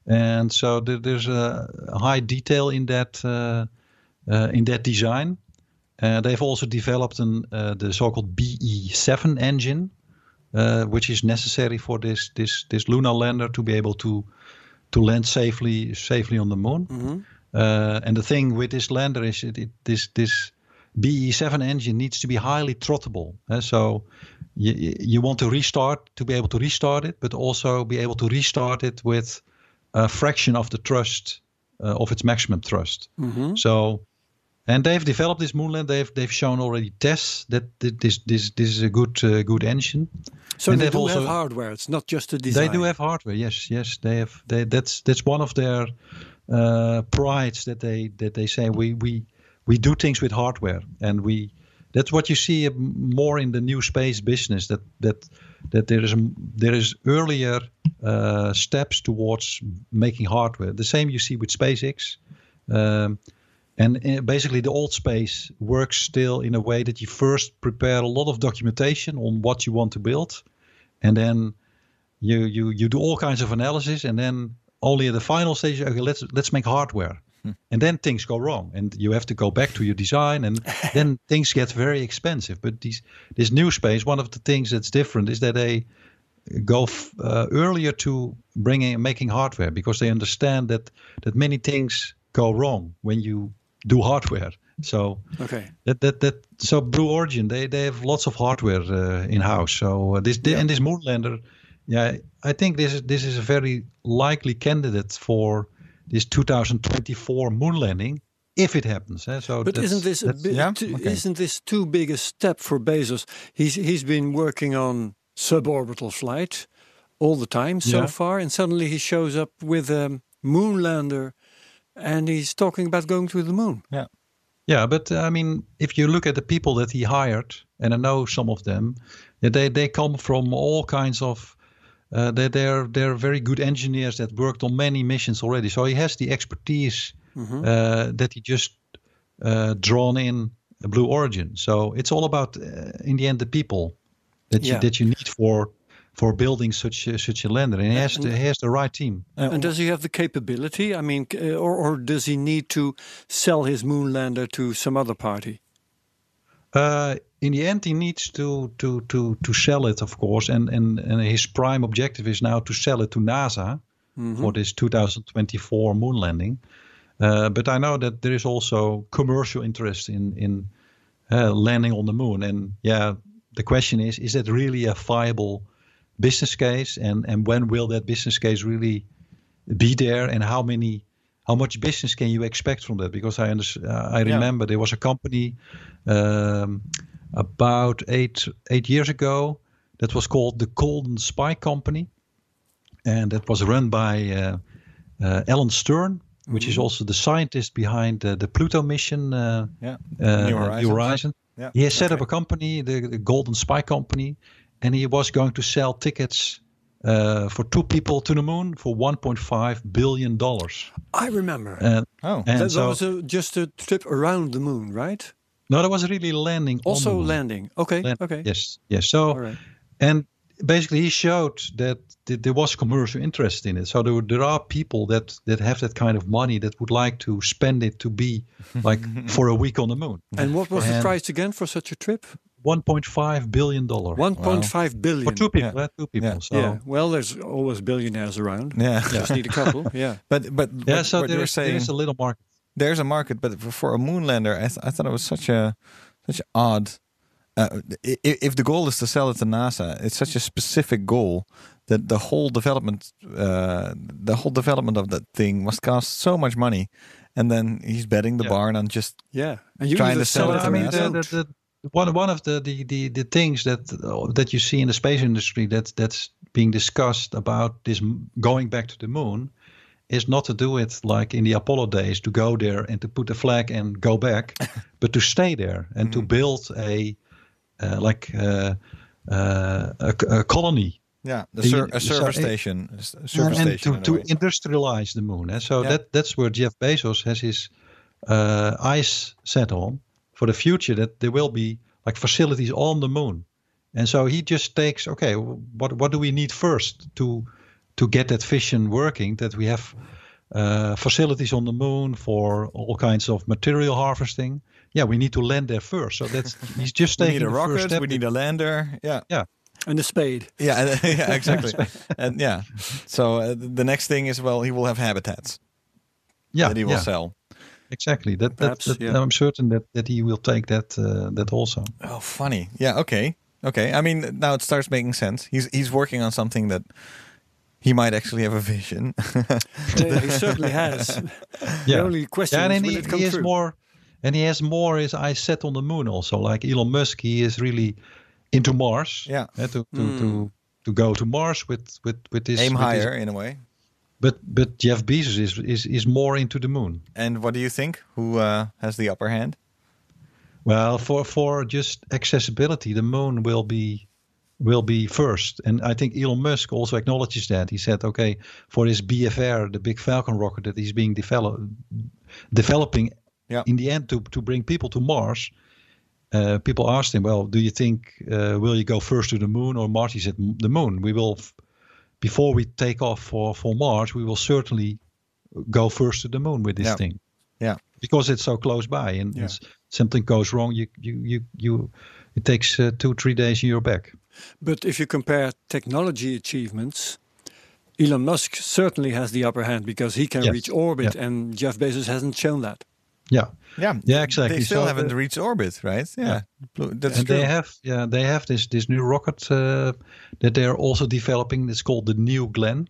and so there, there's a high detail in that uh, uh, in that design. Uh, they've also developed an uh, the so-called BE7 engine, uh, which is necessary for this this this lunar lander to be able to to land safely safely on the moon. Uh, and the thing with this lander is it, it, this this BE7 engine needs to be highly throttable. eh, so you, you want to restart to be able to restart it, but also be able to restart it with a fraction of the thrust uh, of its maximum thrust. So, and they've developed this moonland. They've they've shown already tests that this this this is a good uh, good engine. So And they do also- have hardware. It's not just a design. They do have hardware. Yes, yes, they have. They, that's that's one of their uh, prides that they that they say we we we do things with hardware, and we that's what you see more in the new space business. That that that there is a, there is earlier uh, steps towards making hardware. The same you see with SpaceX. Um, and uh, basically, the old space works still in a way that you first prepare a lot of documentation on what you want to build, and then you you you do all kinds of analysis, and then only at the final stage, okay, let's let's make hardware, and then things go wrong, and you have to go back to your design, and [laughs] then things get very expensive. But these this new space, one of the things that's different is that they go f- uh, earlier to bringing making hardware because they understand that that many things go wrong when you do hardware. So Okay. that that that so Blue Origin they they have lots of hardware uh, in house. So uh, this and this Moonlander, yeah, I think this is this is a very likely candidate for this 2024 moon landing if it happens. eh. So But isn't this yeah? too, Okay. isn't this too big a step for Bezos? He's he's been working on suborbital flight all the time so Yeah. far, and suddenly he shows up with a moonlander, and he's talking about going to the moon. Yeah. Yeah, but I mean, if you look at the people that he hired, and I know some of them, they they come from all kinds of. Uh, they they're they're very good engineers that worked on many missions already. So he has the expertise uh, that he just uh, drawn in Blue Origin. So it's all about, uh, in the end, the people that you that you need for for building such a, such a lander, and he has to, he has the right team. and does he have the capability? I mean, uh, or or does he need to sell his moonlander to some other party? Uh, in the end, he needs to to to to sell it, of course, and and and his prime objective is now to sell it to NASA for this 2024 moon landing. Uh, but I know that there is also commercial interest in in uh, landing on the moon, and yeah, the question is: is that really a viable business case, and and when will that business case really be there, and how many how much business can you expect from that? Because I under, uh, I remember there was a company um, about eight eight years ago that was called the Golden Spike Company, and that was run by uh, uh, Alan Stern, which is also the scientist behind uh, the Pluto mission. Uh, Yeah. uh, New Horizons. Yeah. He has set that's up a company, the, the Golden Spike Company, and he was going to sell tickets uh, for two people to the moon for 1.5 billion dollars. I remember. And, Oh. and that so was a, just a trip around the moon, right? No, that was really landing. on Also the moon. landing. Okay. Land- okay. Yes, yes. So All right. and basically he showed that th- there was commercial interest in it so there, there are people that that have that kind of money that would like to spend it to be [laughs] like for a week on the moon And what was the price again for such a trip? 1.5 billion dollar 1.5 billion. for two people Yeah. eh, two people Yeah. so yeah. Well, there's always billionaires around. Yeah. Just need a couple. yeah. [laughs] But but yeah what, so what there you're is, there saying, is a little market there's a market, but for, for a moonlander, I, th- I thought it was such a such an odd. Uh, i- i- if the goal is to sell it to NASA, it's such a specific goal that the whole development, uh, the whole development of that thing must cost so much money, and then he's betting the Yeah. barn on just Yeah. And you Trying to sell sell it it to I mean, NASA. the, the, the, one one of the the the, the things that that you see in the space industry that that's being discussed about this going back to the moon is not to do it like in the Apollo days to go there and to put the flag and go back, [laughs] but to stay there and to build a uh, like uh, uh, a, a colony yeah, the ser- a so service it- station, a s- a service and station. to, in to industrialize the moon. And so Yeah. that that's where Jeff Bezos has his uh, eyes set on for the future. That there will be like facilities on the moon, and so he just takes okay, what what do we need first to to get that vision working? That we have uh, facilities on the moon for all kinds of material harvesting. Yeah, we need to land there first. So that's [laughs] he's just we taking need a the first rocket. step. We need a lander. Yeah, yeah, And a spade. [laughs] yeah, [laughs] yeah, exactly. and yeah, so uh, the next thing is well, he will have habitats yeah, that he will yeah. sell. Exactly. That, that, Perhaps, that yeah. I'm certain that, that he will take that uh, that also. Oh, funny. Yeah. Okay. Okay. I mean, now it starts making sense. He's he's working on something that he might actually have a vision. [laughs] Yeah, he certainly has. [laughs] The only question yeah, is and will he, it come he has true? more, and he has more his eyes set on the moon also. Like Elon Musk, he is really into Mars. Yeah. eh, to to, Hmm. to to go to Mars with with with this Aim with this- higher in a way. but but Jeff Bezos is is is more into the moon. And what do you think? Who uh, has the upper hand? Well, for for just accessibility, the moon will be will be first, and I think Elon Musk also acknowledges that. He said, okay, for his BFR, the big Falcon rocket that he's being develop, developing, Yeah. in the end to to bring people to Mars. Uh, people asked him, well, do you think uh, will you go first to the moon or Mars? He said, the moon. We will, before we take off for for Mars, we will certainly go first to the moon with this Yeah. thing Yeah. because it's so close by and Yeah. something goes wrong you you you, you it takes uh, two three days and you're back But if you compare technology achievements, Elon Musk certainly has the upper hand because he can Yes. reach orbit, Yeah. and Jeff Bezos hasn't shown that. yeah Yeah. Yeah, exactly. They still So haven't the- reached orbit, right? Yeah. Blue- That's and true. they have yeah they have this this new rocket uh, that they're also developing it's called the new glenn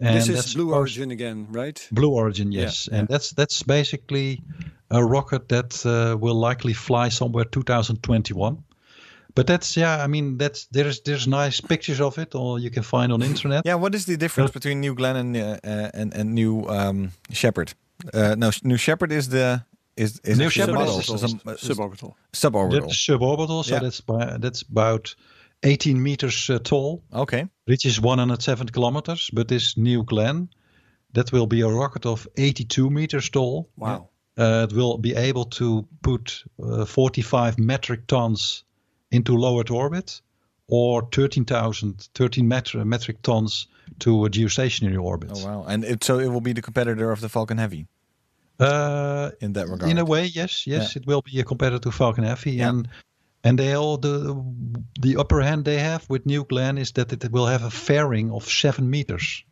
and this is Blue Origin again, right? Blue Origin, yes, yeah. and that's that's basically a rocket that uh, will likely fly somewhere 2021. But that's yeah, I mean that's there's there's nice pictures of it, or you can find on [laughs] internet. Yeah, what is the difference between New Glenn and uh, uh, and, and New um, Shepard? Uh, no, New Shepard is the is is New a is- model, is- is a- Suborbital. suborbital. That's suborbital, so Yeah. that's by, that's about 18 meters uh, tall, Okay, reaches 107 kilometers. But this New Glenn, that will be a rocket of 82 meters tall. Wow. Uh, it will be able to put uh, 45 metric tons into low Earth orbit, or 13,000 13 metri- metric tons to a geostationary orbit. oh wow, and it, so it will be the competitor of the Falcon Heavy Uh, in that regard. in a way, yes, yes, Yeah. it will be a competitor to Falcon Heavy, Yeah. and and they all the the upper hand they have with New Glenn is that it will have a fairing of seven meters,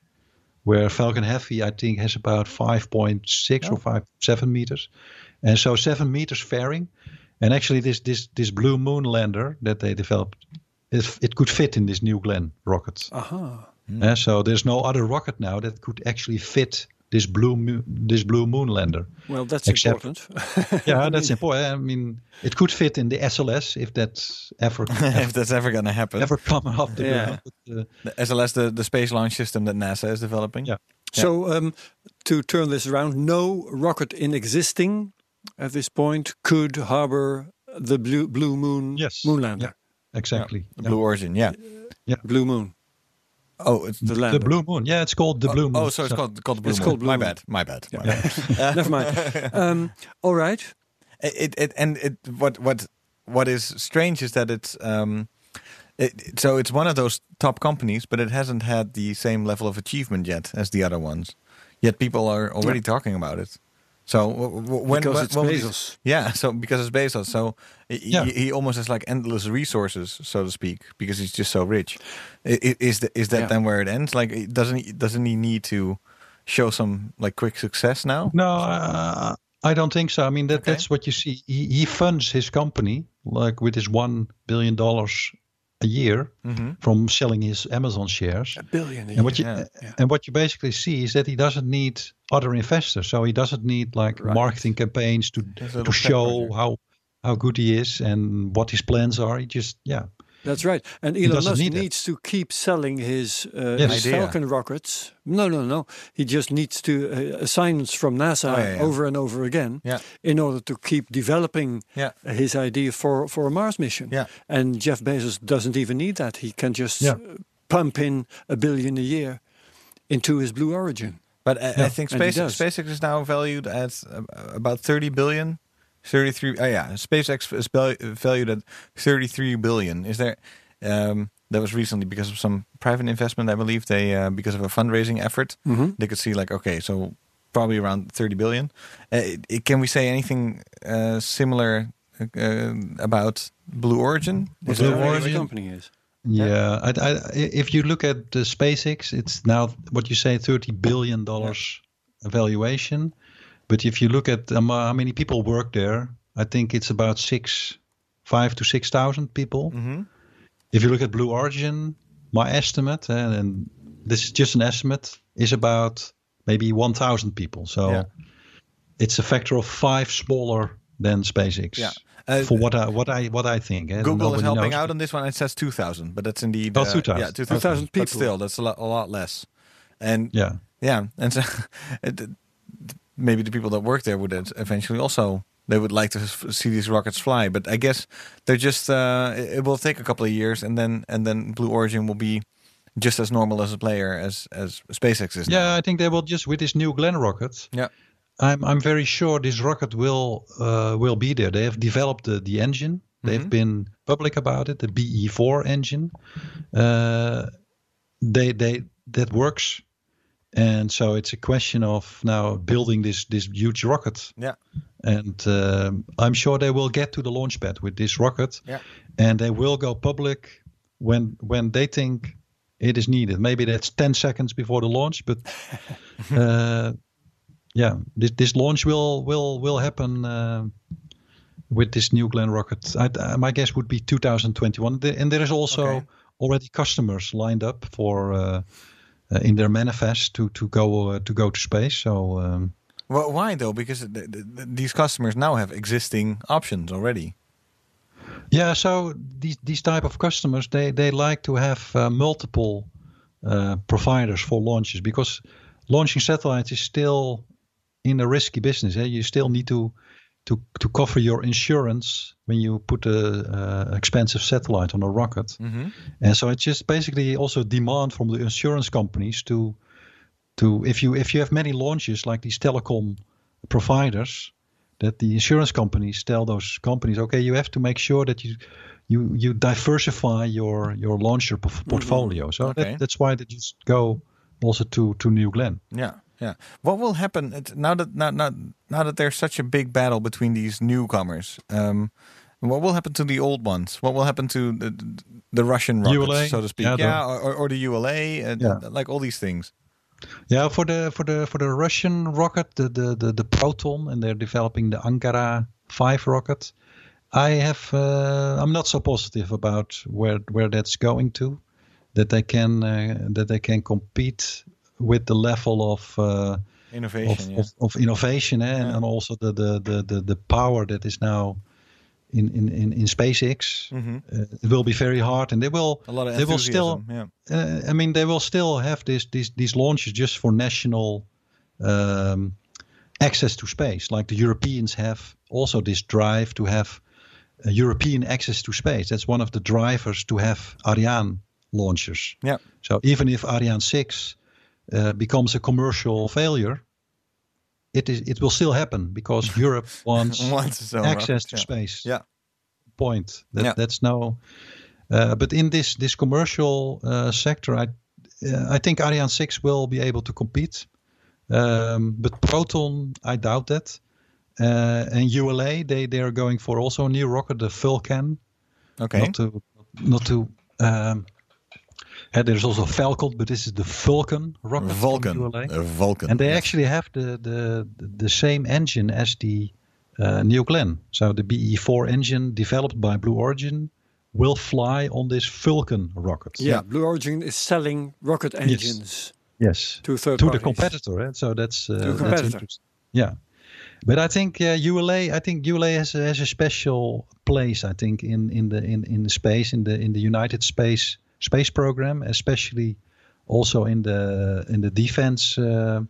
where Falcon Heavy I think has about five point six or five seven meters, and so seven meters fairing, and actually this this this Blue Moon lander that they developed, it, it could fit in this New Glenn rocket. Aha. Uh, so there's no other rocket now that could actually fit this blue Mo- this blue moon lander. Well, that's Except- important. [laughs] Yeah, that's important. I mean, it could fit in the SLS if that's ever [laughs] if that's ever going to happen. ever come off the Yeah. ground. But, uh, The SLS, the, the space launch system that NASA is developing. Yeah. So, um, to turn this around, no rocket in existing at this point could harbor the blue blue moon Yes. moonlander. exactly. The Yeah. Blue Origin, yeah. Yeah. Blue moon, Oh, it's the The blue moon. Yeah, it's called the blue moon. Oh, so it's called, called the Blue It's Moon. called Blue my Moon. bad. My bad. My bad. [laughs] Never mind. [laughs] Um, all right. it, it and it what what what is strange is that it's um it, it- so it's one of those top companies but it hasn't had the same level of achievement yet as the other ones yet people are already talking about it so when Because when- it's when Bezos. yeah so because it's Bezos so he, Yeah. he, he almost has like endless resources so to speak because he's just so rich is the, is that Yeah. then where it ends like it- doesn't he doesn't he need to show some like quick success now No, uh, I don't think so. I mean, that, Okay. that's what you see. He, he funds his company like with his one billion dollars a year Mhm. from selling his Amazon shares. A billion. a And what you year. Yeah. and what you basically see is that he doesn't need other investors. So he doesn't need like Right. marketing campaigns to to show how how good he is and what his plans are. He just yeah. That's right. And Elon Musk need needs to keep selling his, uh, Yes. his Falcon rockets. No, no, no. He just needs to uh, assignments from NASA Oh, yeah, yeah. over and over again Yeah. in order to keep developing his idea for, for a Mars mission. Yeah. And Jeff Bezos doesn't even need that. He can just uh, pump in a billion a year into his Blue Origin. But I, I think SpaceX. SpaceX is now valued at uh, about 30 billion. 33 oh yeah SpaceX is val- valued at 33 billion is there um that was recently because of some private investment I believe they uh, because of a fundraising effort Mhm. they could see like okay so probably around 30 billion uh, it- it- can we say anything uh, similar uh, about Blue Origin What Blue the name of the Origin? company is. Yeah, I, I, if you look at the SpaceX, it's now what you say, thirty billion dollars valuation. But if you look at um, how many people work there, I think it's about six, five to six thousand people. Mhm. If you look at Blue Origin, my estimate, and, and this is just an estimate, is about maybe one thousand people. So Yeah. it's a factor of five smaller than SpaceX. Yeah. Uh, for what I what I what I think. eh, Google is helping knows. out on this one. It says 2,000, but that's indeed Oh, uh, 2,000. Yeah, 2,000 2,000 But people. still, that's a lot, a lot less. And Yeah. yeah, and so [laughs] maybe the people that work there would eventually also they would like to see these rockets fly. But I guess they're just uh, it, will take a couple of years, and then and then Blue Origin will be just as normal as a player as as SpaceX is. now. Yeah, I think they will just with this new Glenn rocket. yeah, I'm I'm very sure this rocket will uh, will be there. They have developed the, the engine. They've been public about it. The BE4 engine. Uh, they they that works, and so it's a question of now building this this huge rocket. yeah, And um, I'm sure they will get to the launch pad with this rocket. Yeah. And they will go public when when they think it is needed. Maybe that's 10 seconds before the launch, but [laughs] uh, yeah, this this launch will will will happen uh, with this new Glenn rocket. I, I- my guess would be 2021. And there is also Okay. already customers lined up for uh, uh, in their manifest to to go uh, to go to space. So. Um, Well, why though? Because th- th- these customers now have existing options already. Yeah, so these these type of customers they they like to have uh, multiple uh, providers for launches because launching satellites is still in a risky business. Eh? You still need to to to cover your insurance when you put a uh, expensive satellite on a rocket, Mm-hmm. and so it's just basically also demand from the insurance companies to to if you if you have many launches like these telecom providers that the insurance companies tell those companies okay you have to make sure that you you you diversify your your launcher portfolio. So Okay. that, that's why they just go also to to New Glenn. Yeah, yeah. What will happen now that now, now, now that there's such a big battle between these newcomers? Um, what will happen to the old ones? What will happen to the, the Russian rockets, ULA? so to speak? Yeah, Yeah, the- or, or the ULA, and Yeah. like all these things. yeah for the for the for the Russian rocket the the the, the Proton and they're developing the Angara 5 rocket I have uh, I'm not so positive about where where that's going to that they can uh, that they can compete with the level of uh, Innovation, of, yeah. of, of innovation eh, and, Yeah. and also the, the, the, the, the power that is now in, in, in, in SpaceX. Mhm. Uh, it will be very hard, and they will A lot of they will still yeah. uh, I mean, they will still have this, these these launches just for national um, access to space, like the Europeans have also this drive to have uh, European access to space. That's one of the drivers to have Ariane launchers. Yeah. So even if Ariane six uh, becomes a commercial failure, it is it will still happen because [laughs] Europe wants [laughs] Wants access to yeah. space. Yeah. Point. That, Yeah. That's no. Uh, but in this this commercial uh, sector, I uh, I think Ariane six will be able to compete. Um, but Proton, I doubt that. Uh, and ULA, they they are going for also a new rocket, the Vulcan. Okay. Not to not to. Um, and there's also Falcon, but this is the Vulcan rocket. from Vulcan. ULA. Vulcan. And they yes. actually have the, the the same engine as the uh, New Glenn. So the BE4 engine developed by Blue Origin will fly on this Vulcan rocket. Yeah, Blue Origin is selling rocket engines Yes. to third to the competitor. eh? So that's uh, that's competitor. interesting. Yeah. But I think uh, ULA, I think ULA has a, has a special place. I think in, in the in, in the space in the in the United Space Space Program, especially also in the in the defense uh,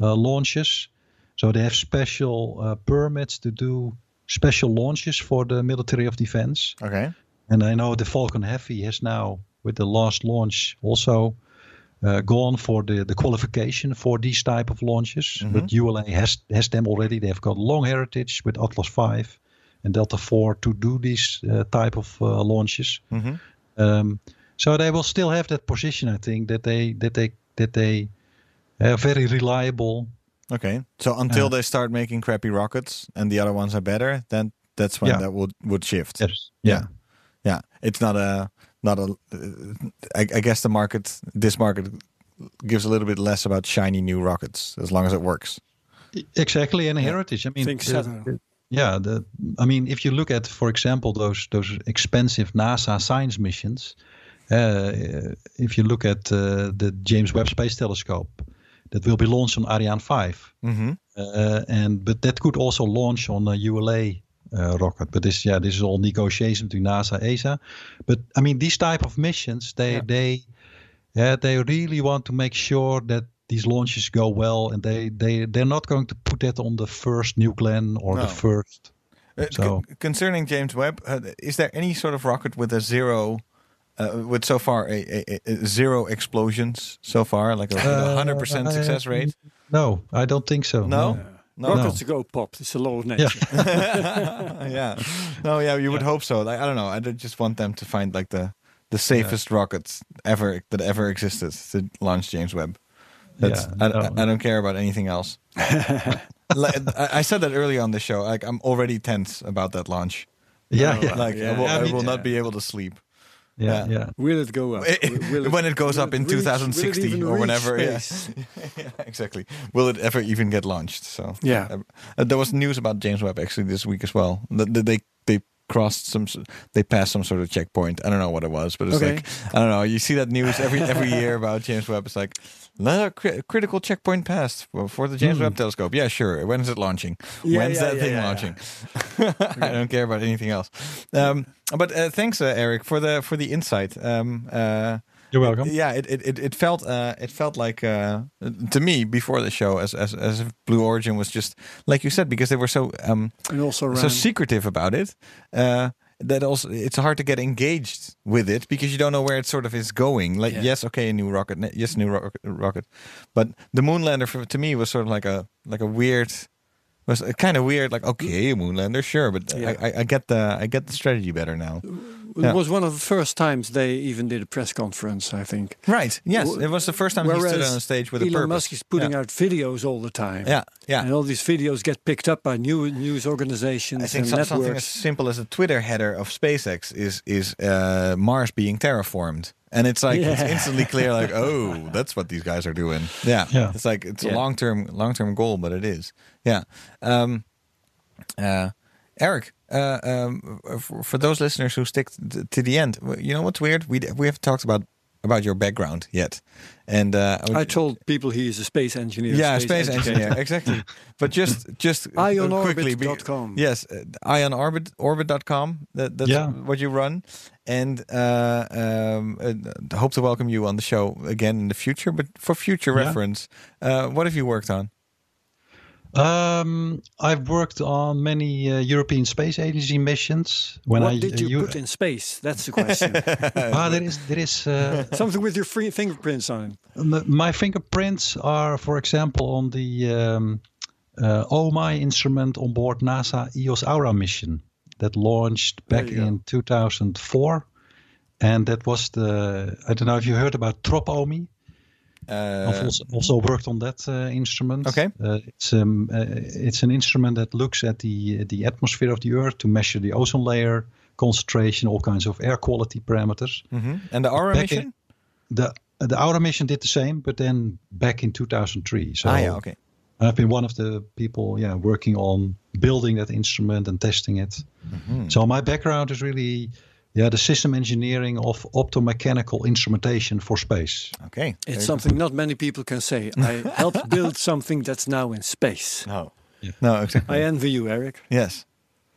uh, launches. So they have special uh, permits to do special launches for the military of defense. Okay. And I know the Falcon Heavy has now, with the last launch, also uh, gone for the, the qualification for these type of launches. But ULA has has them already. They've got long heritage with Atlas V and Delta IV to do these uh, type of uh, launches. Mhm. Um, so they will still have that position, I think, that they that they that they are very reliable. Okay. So until they start making crappy rockets and the other ones are better, then that's when Yeah. that would would shift. Yes. Yeah. Yeah. It's not a not a. Uh, I, I guess the market, this market, gives a little bit less about shiny new rockets as long as it works. Exactly, and heritage. I mean, Think the- so. yeah. The I mean, if you look at, for example, those those expensive NASA science missions, uh, if you look at uh, the James Webb Space Telescope, that will be launched on Ariane 5, Mm-hmm. uh, and but that could also launch on a ULA. Uh, rocket, but this, yeah, this is all negotiation between NASA, ESA. But I mean, these type of missions, they, Yeah. they, yeah, they really want to make sure that these launches go well, and they, they, they're not going to put that on the first New Glenn or No. the first. Uh, So- con- concerning James Webb, uh, is there any sort of rocket with a zero, uh, with so far a, a, a- a zero explosions so far, like a hundred percent Uh, success rate? No, I don't think so. No, no. Rockets go pop. It's a law of nature. [laughs] [laughs] yeah, no, yeah, you would hope so. Like I don't know, I just want them to find like the the safest rockets ever that ever existed to launch James Webb. That's Yeah, I, no. I, I don't care about anything else. [laughs] like, I, I said that earlier on the show. Like I'm already tense about that launch. Yeah, yeah, Like I Yeah. will, I I mean, will not be able to sleep. Yeah, yeah. yeah. Will it go up? [laughs] Will when it goes will up in reach- 2060 or whenever. Yeah. [laughs] yeah, exactly. Will it ever even get launched? So Yeah. Uh, uh, there was news about James Webb actually this week as well. That that they they crossed some, they passed some sort of checkpoint. I don't know what it was, but it's Okay. like I don't know. You see that news every every year about James Webb. It's like another cri- critical checkpoint passed for, the James Webb Telescope. Yeah, sure. When is it launching? Yeah, When's yeah, that yeah, thing launching? [laughs] I don't care about anything else. Um, but uh, thanks, uh, Eric, for the for the insight. Um, uh, You're welcome. yeah, it it, it, it felt uh, it felt like uh, to me before the show as, as as if Blue Origin was just like you said because they were so um, And also so secretive about it. Uh, that also it's hard to get engaged with it because you don't know where it sort of is going. Like Yeah. yes, okay, a new rocket, ne- yes, new rocket, rocket, but the Moonlander for, to me was sort of like a like a weird. Was kind of weird, like okay, Moonlander, sure, but Yeah. I, I, I get the I get the strategy better now. It Yeah. was one of the first times they even did a press conference, I think. Right? Yes, it was the first time he stood Whereas on stage with a Elon purpose. Musk is putting yeah. out videos all the time. Yeah, yeah. And all these videos get picked up by new news organizations I think and so- something as simple as a Twitter header of SpaceX is is uh, Mars being terraformed, and it's like it's instantly clear, like [laughs] oh, that's what these guys are doing. Yeah, Yeah. It's like it's a long term long term goal, but it is. Yeah. Um, uh, Eric, uh, um, for, for those listeners who stick t- to the end, you know what's weird? We we have talked about about your background yet, and uh, I, would- I told people he is a space engineer. yeah, space, educator. engineer, exactly. [laughs] But just just [laughs] quickly, be- IonOrbit.com. Yes, uh, ionorbit orbit.com. That, that's Yeah. what you run, and uh, um, uh, hope to welcome you on the show again in the future. But for future Yeah. reference, uh, what have you worked on? Um, I've worked on many uh, European Space Agency missions. When what I did you uh, put in space? That's the question. [laughs] Ah, there is there is uh, Something with your free fingerprints on it. My fingerprints are, for example, on the um, uh, OMI instrument on board NASA EOS Aura mission that launched back There you go. in 2004. And that was the, I don't know if you heard about TROP-OMI. I've Uh, also, also worked on that uh, instrument. Okay. Uh, it's, um, uh, it's an instrument that looks at the, the atmosphere of the Earth to measure the ozone layer, concentration, all kinds of air quality parameters. mhm. And the Aura Back mission? in- the the Aura mission did the same, but then back in 2003. So ah, yeah, okay. I've been one of the people, yeah, working on building that instrument and testing it. Mm-hmm. So my background is really, yeah, the system engineering of optomechanical instrumentation for space. Okay. It's something not many people can say. [laughs] I helped build something that's now in space. No. No, exactly. I envy you, Eric. Yes.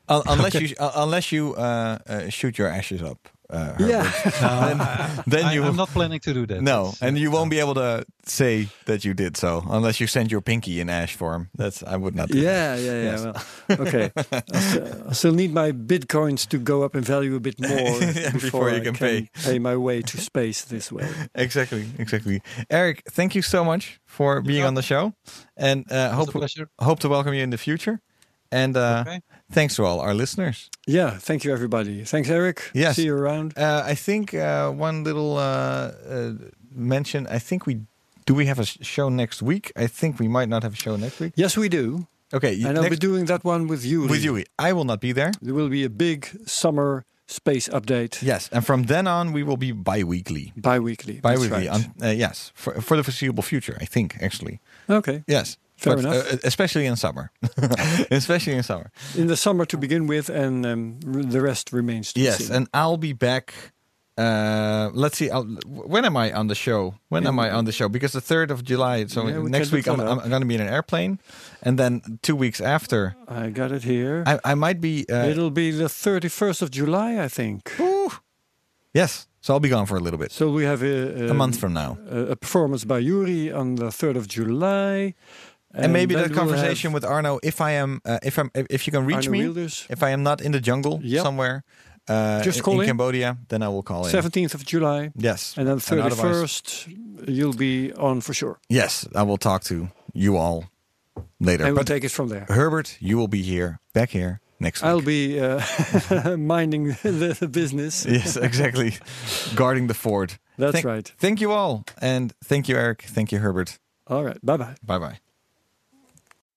Un- unless [laughs] you uh, unless you uh, uh, shoot your ashes up. Uh, Herbert. Yeah. then, [laughs] [laughs] then I, you I'm not planning to do that. no, It's, and you won't be able to say that you did so unless you send your pinky in ash form. That's I would not. Do Yeah, yeah, yeah. Yes. Well, okay. I still, still need my bitcoins to go up in value a bit [laughs] more Yeah, before, before you I can pay. pay my way to space this way. Exactly, exactly. Eric, thank you so much for being on the show, and uh, hope hope to welcome you in the future. And uh, Okay. Thanks to all our listeners. Yeah, thank you, everybody. Thanks, Eric. Yes. See you around. Uh, I think uh, one little uh, uh, mention. I think we do. We have a show next week. I think we might not have a show next week. Yes, we do. Okay, And I'll be doing that one with you. with you. I will not be there. There will be a big summer space update Yes, and from then on we will be bi-weekly. bi-weekly. Bi-weekly. right. on- uh, yes, for, for the foreseeable future. I think actually. okay. Yes. Fair But, enough. uh, especially in summer. [laughs] especially in summer. In the summer to begin with, and um, r- the rest remains to be seen. Yes, and I'll be back. Uh, let's see. I'll, when am I on the show? When am I on the show? Because the third of July. So Yeah, we next week I'm, I'm going to be in an airplane, and then two weeks after I got it here. I, I might be. Uh, It'll be the 31st of July, I think. Ooh. Yes, so I'll be gone for a little bit. So we have a, a month from now, a, a performance by Yuri on the 3rd of July. And, maybe then that conversation with Arno. If I am, uh, if I'm, if you can reach Arno me, Wielders. if I am not in the jungle Yep. somewhere, uh, Just in, call in in. Cambodia, then I will call in. 17th of July. Yes, And then 31st, you'll be on for sure. yes, I will talk to you all later. And we'll but take it from there. Herbert, you will be here, back here next week. I'll be uh, [laughs] minding the, the business. yes, exactly. Guarding the fort. That's right. Thank you all. And thank you, Eric. Thank you, Herbert. All right. Bye bye. Bye bye.